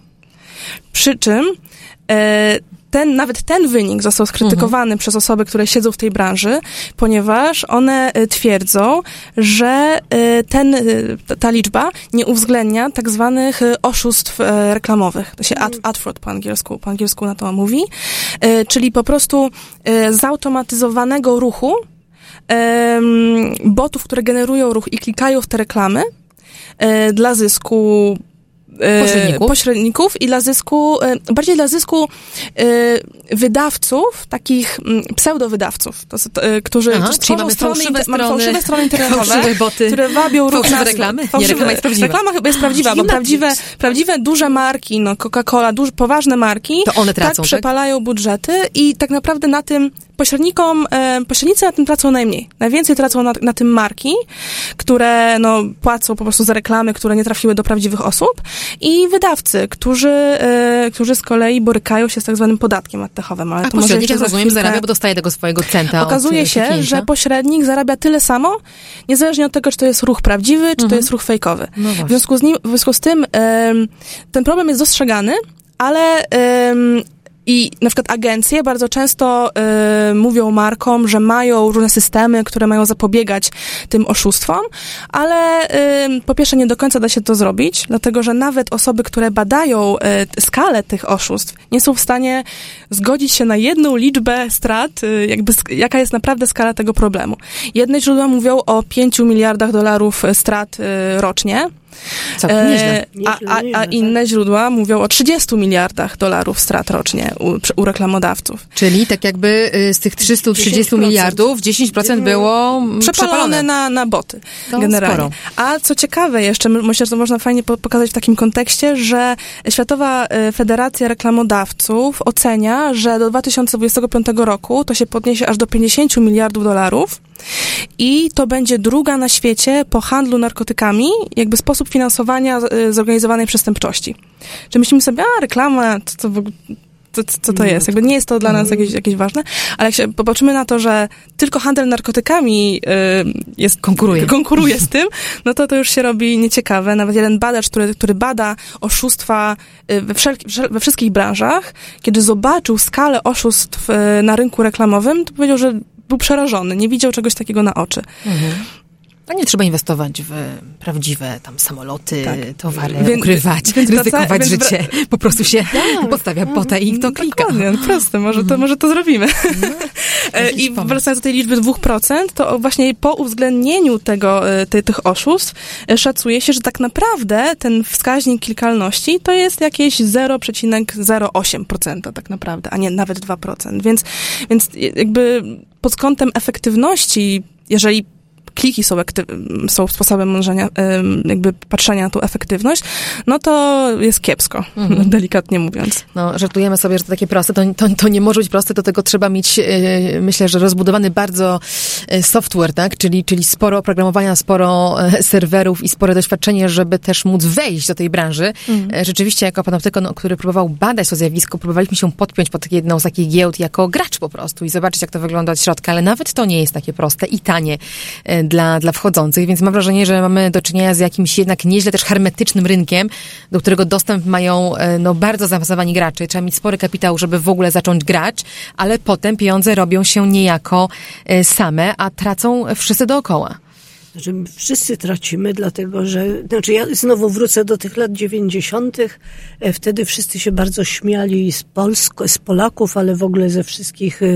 Speaker 3: Przy czym e, ten, nawet ten wynik został skrytykowany mhm. przez osoby, które siedzą w tej branży, ponieważ one e, twierdzą, że e, ten, e, ta liczba nie uwzględnia tak zwanych oszustw reklamowych. To się ad, ad fraud po angielsku, po angielsku na to mówi, czyli po prostu zautomatyzowanego ruchu botów, które generują ruch i klikają w te reklamy dla zysku
Speaker 1: pośredników.
Speaker 3: pośredników i dla zysku, e, bardziej dla zysku e, wydawców, takich mm, pseudowydawców, to, to, którzy
Speaker 1: Aha, czyli mamy strony, fałszywe strony,
Speaker 3: fałszywe strony internetowe,
Speaker 1: boty,
Speaker 3: które wabią
Speaker 1: ruch na reklamy.
Speaker 3: Fałszywe, nie, reklama jest prawdziwa. Reklama chyba jest prawdziwa, bo prawdziwe, prawdziwe duże marki, no Coca-Cola, duże, poważne marki,
Speaker 1: to one tracą,
Speaker 3: tak, tak przepalają budżety i tak naprawdę na tym pośrednikom, e, pośrednicy na tym tracą najmniej. Najwięcej tracą na, na tym marki, które no, płacą po prostu za reklamy, które nie trafiły do prawdziwych osób i wydawcy, którzy, e, którzy z kolei borykają się z tak zwanym podatkiem oddechowym.
Speaker 1: Ale A to pośrednik, jak rozumiem, chwilkę... zarabia, bo dostaje tego swojego centa.
Speaker 3: Okazuje od, się, że pośrednik zarabia tyle samo, niezależnie od tego, czy to jest ruch prawdziwy, czy mhm. to jest ruch fejkowy. No w, związku z nim, w związku z tym ten problem jest dostrzegany, ale i na przykład agencje bardzo często y, mówią markom, że mają różne systemy, które mają zapobiegać tym oszustwom, ale y, po pierwsze nie do końca da się to zrobić, dlatego że nawet osoby, które badają y, skalę tych oszustw, nie są w stanie zgodzić się na jedną liczbę strat, y, jakby jaka jest naprawdę skala tego problemu. Jedne źródła mówią o 5 miliardach dolarów strat y, rocznie,
Speaker 1: Całkiem nieźle.
Speaker 3: A, a, a inne tak. źródła mówią o 30 miliardach dolarów strat rocznie u, u reklamodawców.
Speaker 1: Czyli tak jakby y, z tych 330 10%. miliardów 10% było przepalone, przepalone.
Speaker 3: na, na boty to generalnie. Sporo. A co ciekawe jeszcze, myślę, że to można fajnie pokazać w takim kontekście, że Światowa y, Federacja Reklamodawców ocenia, że do 2025 roku to się podniesie aż do 50 miliardów dolarów i to będzie druga na świecie po handlu narkotykami, jakby sposób finansowania y, zorganizowanej przestępczości. Czy myślimy sobie, a reklama, to, to co, co to jest. Jakby nie jest to dla nas jakieś, jakieś ważne, ale jak się popatrzymy na to, że tylko handel narkotykami y, jest, konkuruje. konkuruje z tym, no to to już się robi nieciekawe. Nawet jeden badacz, który, który bada oszustwa y, we, wszel, we wszystkich branżach, kiedy zobaczył skalę oszustw na rynku reklamowym, to powiedział, że był przerażony, nie widział czegoś takiego na oczy. Mhm.
Speaker 1: A nie trzeba inwestować w prawdziwe tam samoloty, tak. towary, więc, ukrywać, więc ryzykować więc życie. Po prostu się tak, podstawia potę i kto klika.
Speaker 3: Dokładnie, proste, może to, mhm. może to zrobimy. No, e, I wracając do tej liczby 2%, to właśnie po uwzględnieniu tego, e, te, tych oszustw e, szacuje się, że tak naprawdę ten wskaźnik klikalności to jest jakieś 0,08% tak naprawdę, a nie nawet 2%. Więc, więc jakby pod kątem efektywności, jeżeli kliki są, są sposobem mążenia, jakby patrzenia na tą efektywność, no to jest kiepsko, mhm. delikatnie mówiąc.
Speaker 1: No, żartujemy sobie, że to takie proste, to, to, to nie może być proste, do tego trzeba mieć, e, myślę, że rozbudowany bardzo e, software, tak, czyli, czyli sporo oprogramowania, sporo e, serwerów i spore doświadczenie, żeby też móc wejść do tej branży. Mhm. Rzeczywiście, jako panoptykon, no, który próbował badać to zjawisko, próbowaliśmy się podpiąć pod jedną z takich giełd jako gracz po prostu i zobaczyć, jak to wygląda od środka, ale nawet to nie jest takie proste i tanie dla, dla wchodzących, więc mam wrażenie, że mamy do czynienia z jakimś jednak nieźle też hermetycznym rynkiem, do którego dostęp mają e, no, bardzo zaawansowani gracze. Trzeba mieć spory kapitał, żeby w ogóle zacząć grać, ale potem pieniądze robią się niejako e, same, a tracą wszyscy dookoła.
Speaker 2: Znaczy, wszyscy tracimy, dlatego że, znaczy ja znowu wrócę do tych lat dziewięćdziesiątych. E, wtedy wszyscy się bardzo śmiali z, Polsk, z Polaków, ale w ogóle ze wszystkich e,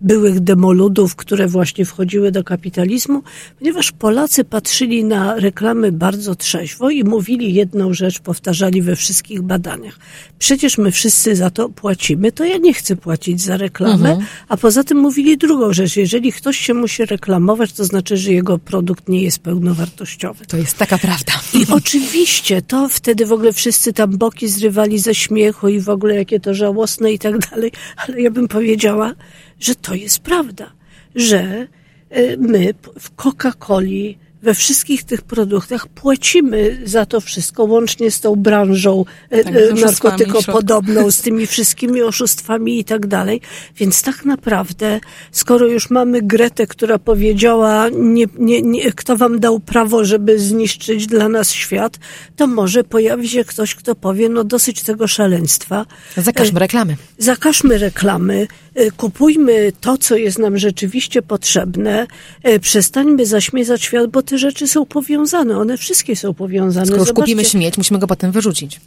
Speaker 2: byłych demoludów, które właśnie wchodziły do kapitalizmu, ponieważ Polacy patrzyli na reklamy bardzo trzeźwo i mówili jedną rzecz, powtarzali we wszystkich badaniach. Przecież my wszyscy za to płacimy, to ja nie chcę płacić za reklamę, mhm. a poza tym mówili drugą rzecz. Jeżeli ktoś się musi reklamować, to znaczy, że jego produkt nie jest pełnowartościowy.
Speaker 1: To jest taka prawda.
Speaker 2: I oczywiście to wtedy w ogóle wszyscy tam boki zrywali ze śmiechu i w ogóle jakie to żałosne i tak dalej, ale ja bym powiedziała, że to jest prawda, że e, my w Coca-Coli we wszystkich tych produktach płacimy za to wszystko, łącznie z tą branżą e, tak, e, narkotykopodobną, z tymi wszystkimi oszustwami i tak dalej. Więc tak naprawdę, skoro już mamy Gretę, która powiedziała, nie, nie, nie, kto wam dał prawo, żeby zniszczyć dla nas świat, to może pojawi się ktoś, kto powie, no dosyć tego szaleństwa.
Speaker 1: Zakażmy reklamy.
Speaker 2: Zakażmy reklamy E, kupujmy to, co jest nam rzeczywiście potrzebne, e, przestańmy zaśmiecać świat, bo te rzeczy są powiązane, one wszystkie są powiązane.
Speaker 1: Skoro już kupimy śmieć, musimy go potem wyrzucić.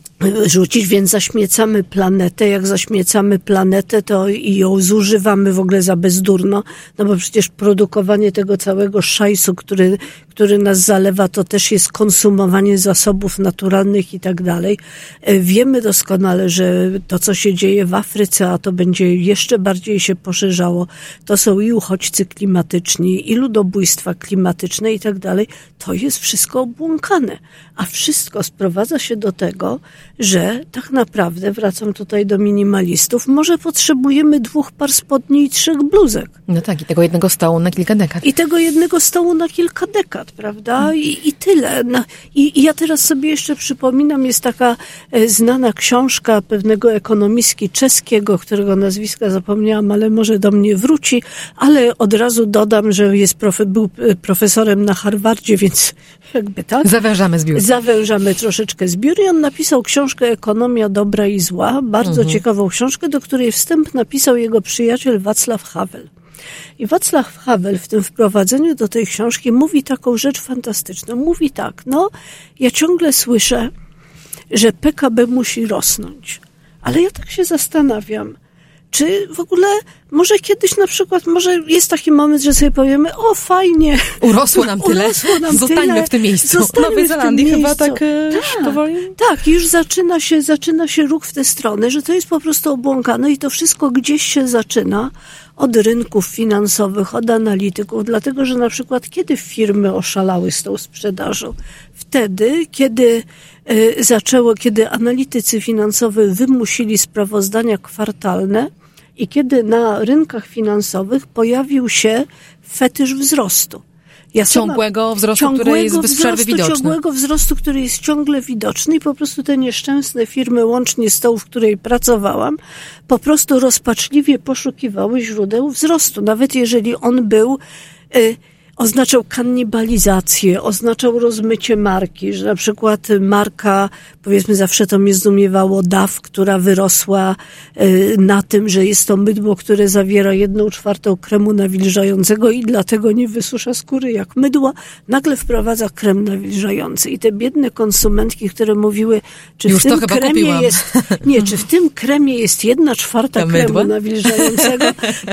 Speaker 2: Rzucić, więc zaśmiecamy planetę. Jak zaśmiecamy planetę, to i ją zużywamy w ogóle za bezdurno, no bo przecież produkowanie tego całego szajsu, który, który nas zalewa, to też jest konsumowanie zasobów naturalnych i tak dalej. E, wiemy doskonale, że to, co się dzieje w Afryce, a to będzie jeszcze bardziej bardziej się poszerzało. To są i uchodźcy klimatyczni, i ludobójstwa klimatyczne i tak dalej. To jest wszystko obłąkane. A wszystko sprowadza się do tego, że tak naprawdę, wracam tutaj do minimalistów, może potrzebujemy dwóch par spodni i trzech bluzek.
Speaker 1: No tak, i tego jednego stołu na kilka dekad.
Speaker 2: I tego jednego stołu na kilka dekad, prawda? I, i tyle. No, i, I ja teraz sobie jeszcze przypominam, jest taka e, znana książka pewnego ekonomistki czeskiego, którego nazwiska zapomniałam, ale może do mnie wróci, ale od razu dodam, że jest profe, był e, profesorem na Harvardzie, więc jakby tak.
Speaker 1: Zawężamy zbiór.
Speaker 2: Zawężamy troszeczkę zbiór i on napisał książkę Ekonomia dobra i zła, bardzo mhm. ciekawą książkę, do której wstęp napisał jego przyjaciel Wacław Havel. I Wacław Havel w tym wprowadzeniu do tej książki mówi taką rzecz fantastyczną. Mówi tak, no, ja ciągle słyszę, że PKB musi rosnąć. Ale ja tak się zastanawiam, czy w ogóle może kiedyś na przykład, może jest taki moment, że sobie powiemy, o fajnie.
Speaker 1: Urosło nam tyle. Urosło nam Zostańmy tyle. w tym miejscu.
Speaker 3: Zostańmy Nowej Zelandii chyba tak, e, tak powoli.
Speaker 2: Tak, już zaczyna się, zaczyna się ruch w tę stronę, że to jest po prostu obłąkane i to wszystko gdzieś się zaczyna od rynków finansowych, od analityków, dlatego że na przykład kiedy firmy oszalały z tą sprzedażą? Wtedy, kiedy e, zaczęło, kiedy analitycy finansowi wymusili sprawozdania kwartalne, i kiedy na rynkach finansowych pojawił się fetysz wzrostu.
Speaker 1: Ja ciągłego wzrostu, ciągłego który jest bez przerwy wzrostu, widoczny.
Speaker 2: Ciągłego wzrostu, który jest ciągle widoczny i po prostu te nieszczęsne firmy, łącznie z tą, w której pracowałam, po prostu rozpaczliwie poszukiwały źródeł wzrostu, nawet jeżeli on był y, oznaczał kanibalizację, oznaczał rozmycie marki, że na przykład marka, powiedzmy zawsze to mnie zdumiewało, DAF, która wyrosła y, na tym, że jest to mydło, które zawiera jedną czwartą kremu nawilżającego i dlatego nie wysusza skóry jak mydło, nagle wprowadza krem nawilżający. I te biedne konsumentki, które mówiły, czy
Speaker 1: Już
Speaker 2: w tym kremie
Speaker 1: kupiłam.
Speaker 2: jest, nie, czy w tym kremie jest jedna czwarta kremu nawilżającego,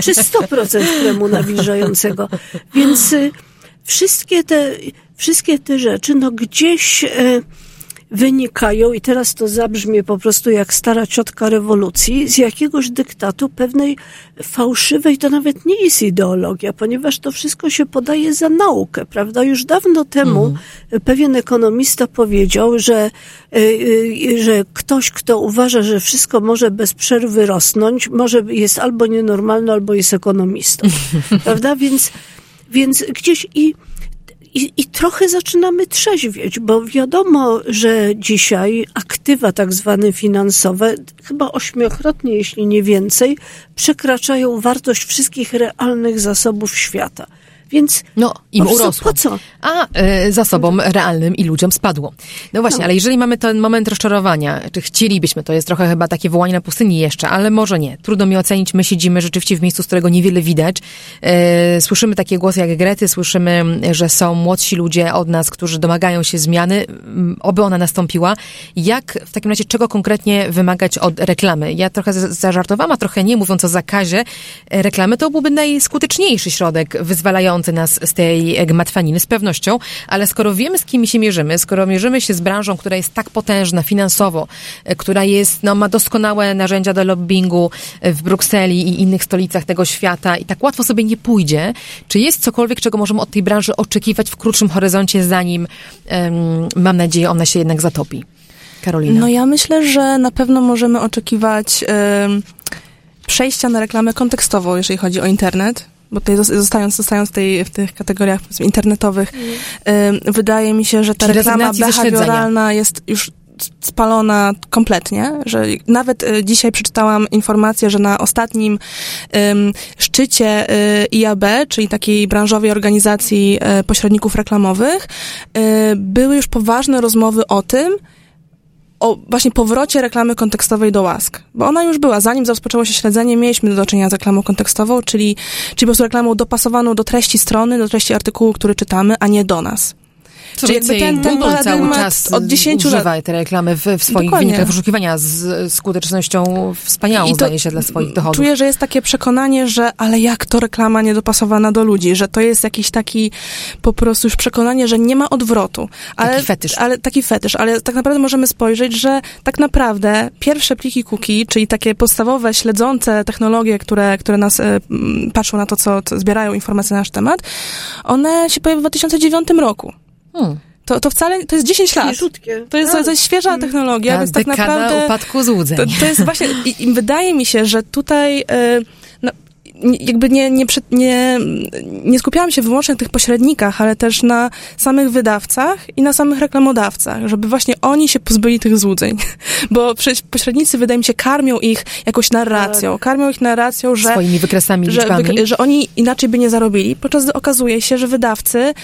Speaker 2: czy 100% kremu nawilżającego. Więc y, wszystkie te, wszystkie te rzeczy, no gdzieś e, wynikają, i teraz to zabrzmie po prostu jak stara ciotka rewolucji, z jakiegoś dyktatu pewnej fałszywej, to nawet nie jest ideologia, ponieważ to wszystko się podaje za naukę, prawda? Już dawno temu
Speaker 1: Mhm.
Speaker 2: pewien ekonomista powiedział, że, e, e, że ktoś, kto uważa, że wszystko może bez przerwy rosnąć, może jest albo nienormalny, albo jest ekonomistą, prawda? Więc, więc gdzieś i i, I trochę zaczynamy trzeźwieć, bo wiadomo, że dzisiaj aktywa tak zwane finansowe, chyba ośmiokrotnie, jeśli nie więcej, przekraczają wartość wszystkich realnych zasobów świata. Więc
Speaker 1: no, im urosło.
Speaker 2: Po co?
Speaker 1: A y, zasobom realnym i ludziom spadło. No właśnie,
Speaker 2: No.
Speaker 1: ale jeżeli mamy ten moment rozczarowania, czy chcielibyśmy, to jest trochę chyba takie wołanie na pustyni jeszcze, ale może nie. Trudno mi ocenić, my siedzimy rzeczywiście w miejscu, z którego niewiele widać. Y, słyszymy takie głosy jak Grety, słyszymy, że są młodsi ludzie od nas, którzy domagają się zmiany, mm, oby ona nastąpiła. Jak w takim razie, czego konkretnie wymagać od reklamy? Ja trochę zażartowałam, a trochę nie, mówiąc o zakazie e, reklamy, to byłby najskuteczniejszy środek wyzwalający nas z tej gmatwaniny, z pewnością, ale skoro wiemy, z kim się mierzymy, skoro mierzymy się z branżą, która jest tak potężna finansowo, e, która jest, no, ma doskonałe narzędzia do lobbingu e, w Brukseli i innych stolicach tego świata i tak łatwo sobie nie pójdzie, czy jest cokolwiek, czego możemy od tej branży oczekiwać w krótszym horyzoncie, zanim, em, mam nadzieję, ona się jednak zatopi? Karolina.
Speaker 3: No ja myślę, że na pewno możemy oczekiwać przejścia na reklamę kontekstową, jeżeli chodzi o internet. Bo tutaj zos- zostając, zostając w, tej, w tych kategoriach internetowych, em, wydaje mi się, że ta
Speaker 1: Czyli
Speaker 3: reklama behawioralna jest już spalona kompletnie, że nawet e, dzisiaj przeczytałam informację, że na ostatnim szczycie e, IAB, czyli takiej branżowej organizacji e, pośredników reklamowych, e, były już poważne rozmowy o tym, o właśnie powrocie reklamy kontekstowej do łask. Bo ona już była, zanim rozpoczęło się śledzenie, mieliśmy do czynienia z reklamą kontekstową, czyli, czyli po prostu reklamą dopasowaną do treści strony, do treści artykułu, który czytamy, a nie do nas.
Speaker 1: Co
Speaker 3: Czyli
Speaker 1: więcej,
Speaker 3: ten- ten
Speaker 1: Google cały czas
Speaker 3: od 10 lat-
Speaker 1: używa te reklamy w, w swoich
Speaker 3: Dokładnie.
Speaker 1: wynikach wyszukiwania z skutecznością wspaniałą,
Speaker 3: I to
Speaker 1: zdaje się, dla swoich dochodów.
Speaker 3: Czuję, że jest takie przekonanie, że ale jak to reklama niedopasowana do ludzi, że to jest jakiś taki po prostu już przekonanie, że nie ma odwrotu. Ale,
Speaker 1: Taki fetysz.
Speaker 3: Ale, taki fetysz, ale tak naprawdę możemy spojrzeć, że tak naprawdę pierwsze pliki cookie, czyli takie podstawowe, śledzące technologie, które, które nas m, patrzą na to, co, co zbierają informacje na nasz temat, one się pojawiły w 2009 roku.
Speaker 1: Hmm.
Speaker 3: To, to wcale, to jest 10 lat. To jest,
Speaker 2: Tak.
Speaker 3: to jest świeża technologia,
Speaker 1: Ta
Speaker 3: więc tak naprawdę...
Speaker 1: upadku złudzeń.
Speaker 3: To, to jest właśnie, i, i wydaje mi się, że tutaj nie- jakby nie, nie, nie, nie skupiałam się wyłącznie na tych pośrednikach, ale też na samych wydawcach i na samych reklamodawcach, żeby właśnie oni się pozbyli tych złudzeń. Bo przecież pośrednicy, wydaje mi się, karmią ich jakąś narracją. Karmią ich narracją, że
Speaker 1: Swoimi wykresami,
Speaker 3: że, że oni inaczej by nie zarobili, podczas gdy okazuje się, że wydawcy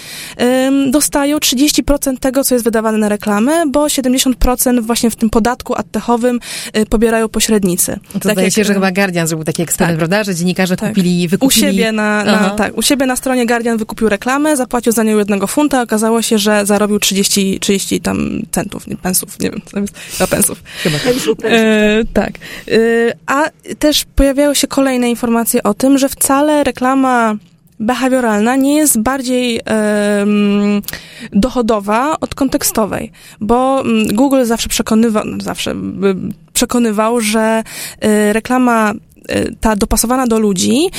Speaker 3: ym, dostają 30% tego, co jest wydawane na reklamę, bo 70% właśnie w tym podatku addechowym y, pobierają pośrednicy.
Speaker 1: to
Speaker 3: Tak
Speaker 1: zdaje
Speaker 3: jak,
Speaker 1: się, że chyba Guardian zrobił taki eksperyment,
Speaker 3: Tak.
Speaker 1: prawda? Że dziennikarze
Speaker 3: Tak.
Speaker 1: kupili,
Speaker 3: u
Speaker 1: wykupili...
Speaker 3: siebie na, na, tak, u siebie na stronie Guardian wykupił reklamę, zapłacił za nią jednego funta, a okazało się, że zarobił 30, 30 tam centów, nie, pensów, nie wiem, co tam jest, chyba pensów.
Speaker 1: Chyba tak.
Speaker 2: Pensów, pensów.
Speaker 3: E, tak. E, a też pojawiały się kolejne informacje o tym, że wcale reklama behawioralna nie jest bardziej dochodowa od kontekstowej, bo mm, Google zawsze przekonywał, no zawsze y, przekonywał, że y, reklama ta dopasowana do ludzi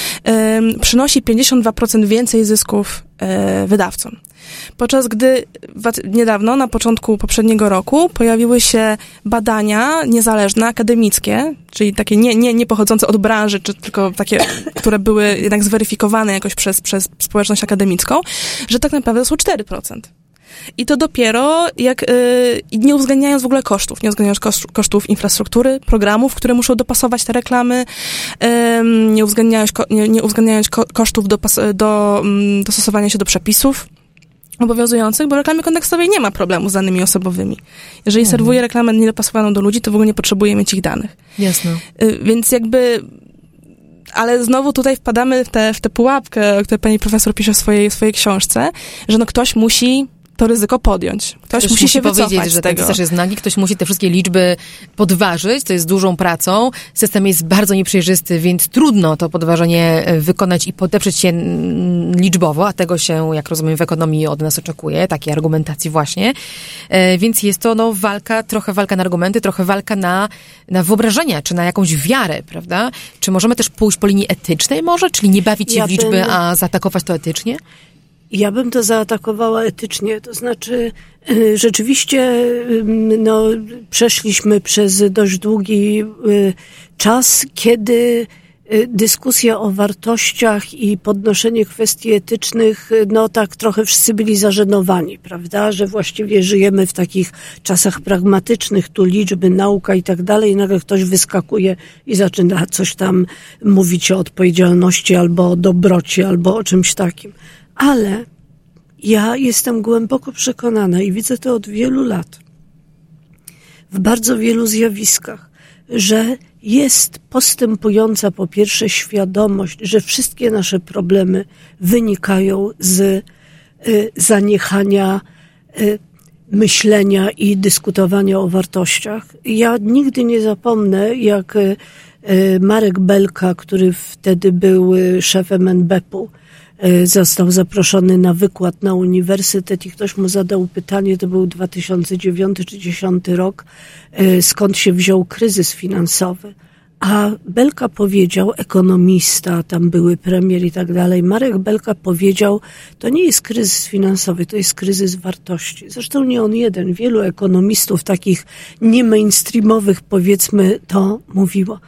Speaker 3: przynosi 52% więcej zysków y, wydawcom. Podczas gdy niedawno, na początku poprzedniego roku, pojawiły się badania niezależne, akademickie, czyli takie nie, nie, nie pochodzące od branży, czy tylko takie, które były jednak zweryfikowane jakoś przez, przez społeczność akademicką, że tak naprawdę są 4%. I to dopiero jak, y, nie uwzględniając w ogóle kosztów, nie uwzględniając kosztów infrastruktury, programów, które muszą dopasować te reklamy, nie uwzględniając, nie, nie uwzględniając kosztów do, do mm, dostosowania się do przepisów obowiązujących, bo w reklamie kontekstowej nie ma problemu z danymi osobowymi. Jeżeli mhm. serwuję reklamę niedopasowaną do ludzi, to w ogóle nie potrzebuję mieć ich danych.
Speaker 1: Jasne.
Speaker 3: Y, więc jakby ale znowu tutaj wpadamy w tę w te pułapkę, o której pani profesor pisze w swojej, swojej książce, że no ktoś musi to ryzyko podjąć. Ktoś, ktoś musi, musi się powiedzieć,
Speaker 1: że
Speaker 3: tego.
Speaker 1: ten pisarz jest nagi, ktoś musi te wszystkie liczby podważyć, to jest dużą pracą. System jest bardzo nieprzejrzysty, więc trudno to podważenie e, wykonać i podeprzeć się liczbowo, a tego się, jak rozumiem, w ekonomii od nas oczekuje, takiej argumentacji właśnie. E, więc jest to no, walka, trochę walka na argumenty, trochę walka na, na wyobrażenia, czy na jakąś wiarę, prawda? Czy możemy też pójść po linii etycznej może, czyli nie bawić się ja w liczby, bym... a zaatakować to etycznie?
Speaker 2: Ja bym to zaatakowała etycznie, to znaczy y, rzeczywiście no, przeszliśmy przez dość długi y, czas, kiedy y, dyskusja o wartościach i podnoszenie kwestii etycznych, no tak trochę wszyscy byli zażenowani, prawda, że właściwie żyjemy w takich czasach pragmatycznych, tu liczby, nauka i tak dalej, i nagle ktoś wyskakuje i zaczyna coś tam mówić o odpowiedzialności albo o dobroci, albo o czymś takim. Ale ja jestem głęboko przekonana i widzę to od wielu lat, w bardzo wielu zjawiskach, że jest postępująca po pierwsze świadomość, że wszystkie nasze problemy wynikają z y, zaniechania y, myślenia i dyskutowania o wartościach. Ja nigdy nie zapomnę, jak y, Marek Belka, który wtedy był szefem NBP-u, został zaproszony na wykład na uniwersytet i ktoś mu zadał pytanie, to był 2009 czy 2010 rok, e, skąd się wziął kryzys finansowy. A Belka powiedział, ekonomista, tam były premier i tak dalej, Marek Belka powiedział, to nie jest kryzys finansowy, to jest kryzys wartości. Zresztą nie on jeden, wielu ekonomistów takich nie mainstreamowych powiedzmy to mówiło.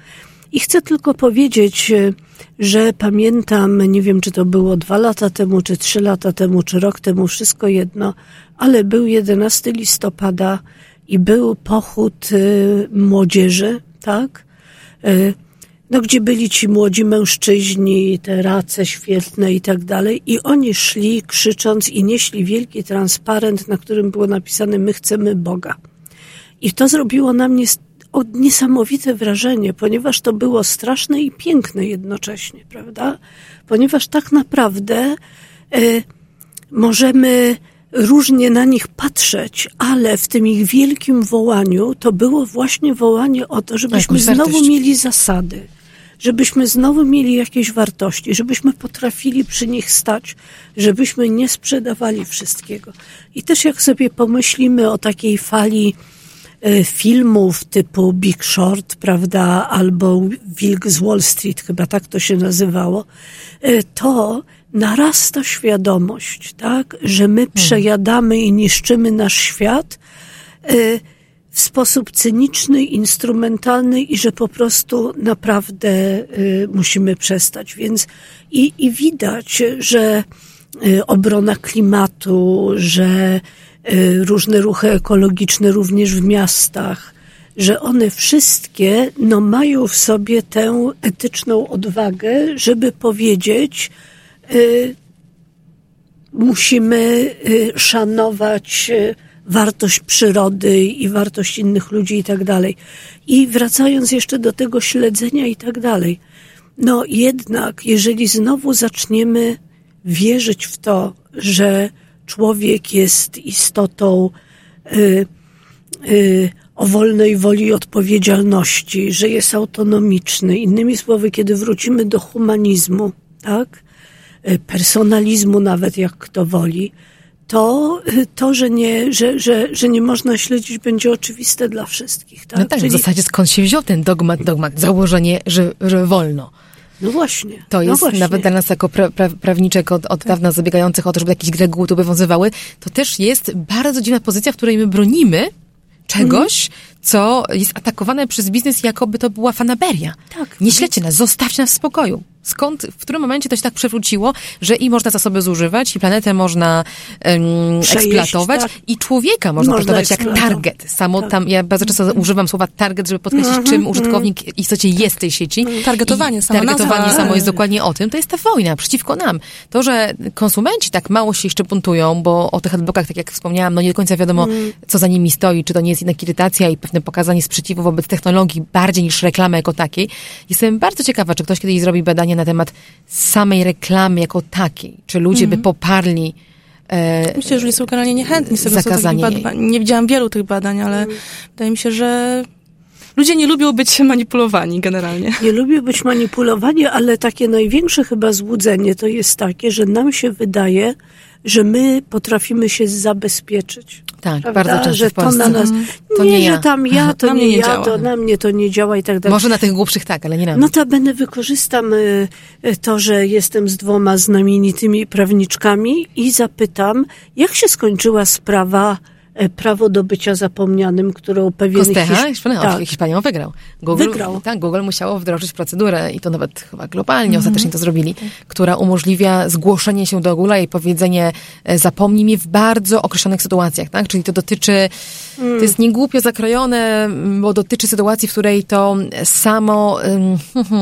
Speaker 2: I chcę tylko powiedzieć, e, że pamiętam, nie wiem czy to było dwa lata temu, czy trzy lata temu, czy rok temu, wszystko jedno, ale był 11 listopada i był pochód y, młodzieży, tak? Y, no, gdzie byli ci młodzi mężczyźni, te race świetne i tak dalej, i oni szli krzycząc i nieśli wielki transparent, na którym było napisane: My chcemy Boga. I to zrobiło na mnie niesamowite wrażenie, ponieważ to było straszne i piękne jednocześnie, prawda? Ponieważ tak naprawdę y, możemy różnie na nich patrzeć, ale w tym ich wielkim wołaniu to było właśnie wołanie o to, żebyśmy znowu mieli zasady, żebyśmy znowu mieli jakieś wartości, żebyśmy potrafili przy nich stać, żebyśmy nie sprzedawali wszystkiego. I też jak sobie pomyślimy o takiej fali filmów typu Big Short, prawda, albo Wilk z Wall Street, chyba tak to się nazywało, e, to narasta świadomość, tak, że my hmm. przejadamy i niszczymy nasz świat e, w sposób cyniczny, instrumentalny i że po prostu naprawdę musimy przestać. Więc i, i widać, że obrona klimatu, że różne ruchy ekologiczne również w miastach, że one wszystkie no, mają w sobie tę etyczną odwagę, żeby powiedzieć, y, musimy y, szanować y, wartość przyrody i wartość innych ludzi i tak dalej. I wracając jeszcze do tego śledzenia i tak dalej, no jednak, jeżeli znowu zaczniemy wierzyć w to, że człowiek jest istotą y, y, o wolnej woli i odpowiedzialności, że jest autonomiczny. Innymi słowy, kiedy wrócimy do humanizmu, tak, y, personalizmu nawet, jak kto woli, to, y, to że, nie, że, że, że nie można śledzić, będzie oczywiste dla wszystkich. Tak?
Speaker 1: No tak, Czyli... w zasadzie skąd się wziął ten dogmat, dogmat założenie, że, że wolno.
Speaker 2: No właśnie.
Speaker 1: To
Speaker 2: no
Speaker 1: jest
Speaker 2: właśnie.
Speaker 1: nawet dla nas jako pra, pra, prawniczek od, od tak. dawna zabiegających o to, żeby jakieś reguły tu obowiązywały, to też jest bardzo dziwna pozycja, w której my bronimy czegoś, mm. co jest atakowane przez biznes, jakoby to była fanaberia. Tak. Nie śledźcie nas, zostawcie nas w spokoju. Skąd, w którym momencie to się tak przewróciło, że i można zasoby zużywać, i planetę można um, eksploatować, tak. i człowieka można, można traktować jak target. Samo tak. tam, ja bardzo często używam słowa target, żeby podkreślić, mm czym użytkownik mm. w istocie jest w tej sieci.
Speaker 3: Targetowanie, samo
Speaker 1: Targetowanie samo jest dokładnie o tym. To jest ta wojna przeciwko nam. To, że konsumenci tak mało się jeszcze buntują, bo o tych adblokach, tak jak wspomniałam, no nie do końca wiadomo, co za nimi stoi, czy to nie jest jednak irytacja i pewne pokazanie sprzeciwu wobec technologii bardziej niż reklamy jako takiej. Jestem bardzo ciekawa, czy ktoś kiedyś zrobi na temat samej reklamy jako takiej. Czy ludzie by mhm. poparli
Speaker 3: Myślę, że ludzie są generalnie niechętni z tego, zakazanie co Nie widziałam wielu tych badań, ale mm. wydaje mi się, że ludzie nie lubią być manipulowani generalnie.
Speaker 2: Nie lubią być manipulowani, ale takie największe chyba złudzenie to jest takie, że nam się wydaje, że my potrafimy się zabezpieczyć.
Speaker 1: Tak, prawda? bardzo często
Speaker 2: że to na nas. To nie, nie ja. że tam ja, to nie, nie, ja, działa. to na mnie to nie działa i tak dalej.
Speaker 1: Może na tych głupszych tak, ale nie na
Speaker 2: mnie. Notabene wykorzystam y, y, to, że jestem z dwoma znamienitymi prawniczkami i zapytam, jak się skończyła sprawa prawo do bycia zapomnianym, którą pewien
Speaker 1: Kostecha, Hiszp... tak. Hiszpanią wygrał. Google, wygrał. Tak, Google musiało wdrożyć procedurę i to nawet chyba globalnie mm -hmm. ostatecznie to zrobili, tak. która umożliwia zgłoszenie się do Google i powiedzenie e, zapomnij mi w bardzo określonych sytuacjach, tak? Czyli to dotyczy, mm. to jest niegłupio zakrojone, bo dotyczy sytuacji, w której to samo,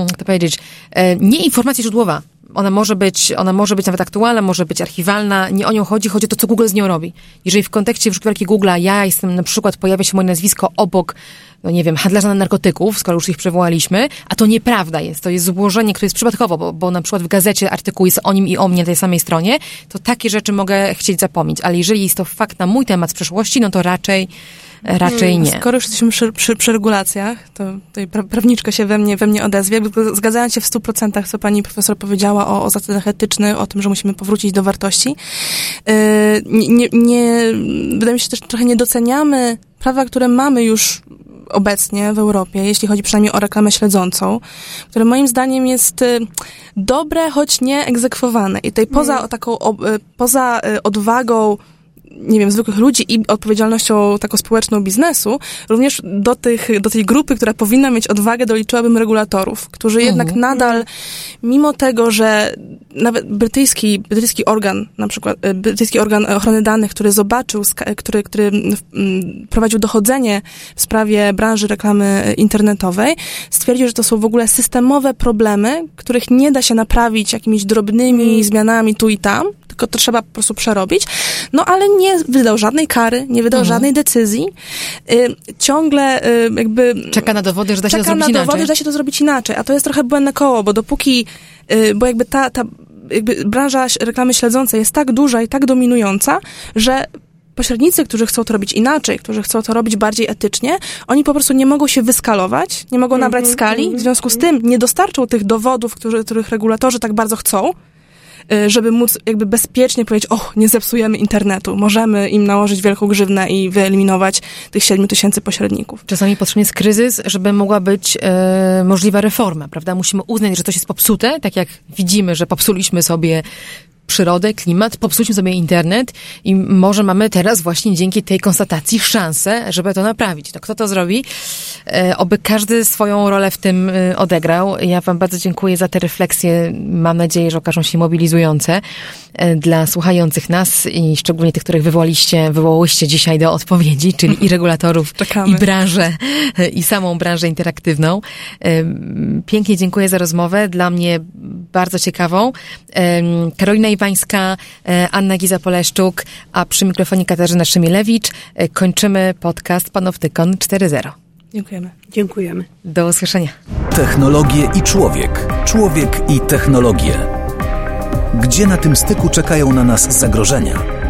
Speaker 1: jak to powiedzieć, e, nie informacja źródłowa, ona może być, ona może być nawet aktualna, może być archiwalna, nie o nią chodzi, chodzi o to, co Google z nią robi. Jeżeli w kontekście wyszukiwarki Google'a ja jestem, na przykład pojawia się moje nazwisko obok, no nie wiem, handlarza narkotyków, skoro już ich przywołaliśmy, a to nieprawda jest, to jest złożenie, które jest przypadkowo, bo, bo na przykład w gazecie artykuł jest o nim i o mnie na tej samej stronie, to takie rzeczy mogę chcieć zapomnieć, ale jeżeli jest to fakt na mój temat z przeszłości, no to raczej raczej nie.
Speaker 3: Skoro już jesteśmy przy, przy, przy regulacjach, to tutaj prawniczka się we mnie, we mnie odezwie. Zgadzając się w stu procentach, co pani profesor powiedziała o, o zasadach etycznych, o tym, że musimy powrócić do wartości. Yy, nie, nie, wydaje mi się też trochę nie doceniamy prawa, które mamy już obecnie w Europie, jeśli chodzi przynajmniej o reklamę śledzącą, które moim zdaniem jest y, dobre, choć nie egzekwowane. I tutaj poza mm. taką, y, poza y, odwagą nie wiem, zwykłych ludzi i odpowiedzialnością taką społeczną biznesu, również do, tych, do tej grupy, która powinna mieć odwagę, doliczyłabym regulatorów, którzy mhm. jednak nadal, mimo tego, że nawet brytyjski, brytyjski organ, na przykład e, brytyjski organ ochrony danych, który zobaczył, który, który prowadził dochodzenie w sprawie branży reklamy internetowej, stwierdził, że to są w ogóle systemowe problemy, których nie da się naprawić jakimiś drobnymi mhm. zmianami tu i tam, tylko to trzeba po prostu przerobić. No ale nie wydał żadnej kary, nie wydał mhm. żadnej decyzji. Y, ciągle y, jakby...
Speaker 1: Czeka na dowody, że da się to zrobić
Speaker 3: inaczej. Czeka na
Speaker 1: dowody,
Speaker 3: że da się to zrobić inaczej. A to jest trochę błędne koło, bo dopóki, y, bo jakby ta, ta jakby branża reklamy śledzącej jest tak duża i tak dominująca, że pośrednicy, którzy chcą to robić inaczej, którzy chcą to robić bardziej etycznie, oni po prostu nie mogą się wyskalować, nie mogą nabrać mhm, skali, w mhm, związku z tym nie dostarczą tych dowodów, którzy, których regulatorzy tak bardzo chcą, żeby móc jakby bezpiecznie powiedzieć, o, nie zepsujemy internetu, możemy im nałożyć wielką grzywnę i wyeliminować tych 7 tysięcy pośredników.
Speaker 1: Czasami potrzebny jest kryzys, żeby mogła być e, możliwa reforma, prawda? Musimy uznać, że coś jest popsute, tak jak widzimy, że popsuliśmy sobie przyrodę, klimat, popsuliśmy sobie internet i może mamy teraz właśnie dzięki tej konstatacji szansę, żeby to naprawić. To kto to zrobi? E, oby każdy swoją rolę w tym e, odegrał. Ja wam bardzo dziękuję za te refleksje. Mam nadzieję, że okażą się mobilizujące e, dla słuchających nas i szczególnie tych, których wywołaliście, wywołałyście dzisiaj do odpowiedzi, czyli i regulatorów, i branżę, i samą branżę interaktywną. E, pięknie dziękuję za rozmowę. Dla mnie bardzo ciekawą. E, Karolina Iwańska, e, Anna Giza-Poleszczuk, a przy mikrofonie Katarzyna Szymilewicz. E, kończymy podcast Panoptykon 4.0.
Speaker 3: Dziękujemy.
Speaker 2: Dziękujemy.
Speaker 1: Do usłyszenia.
Speaker 4: Technologie i człowiek. Człowiek i technologie. Gdzie na tym styku czekają na nas zagrożenia?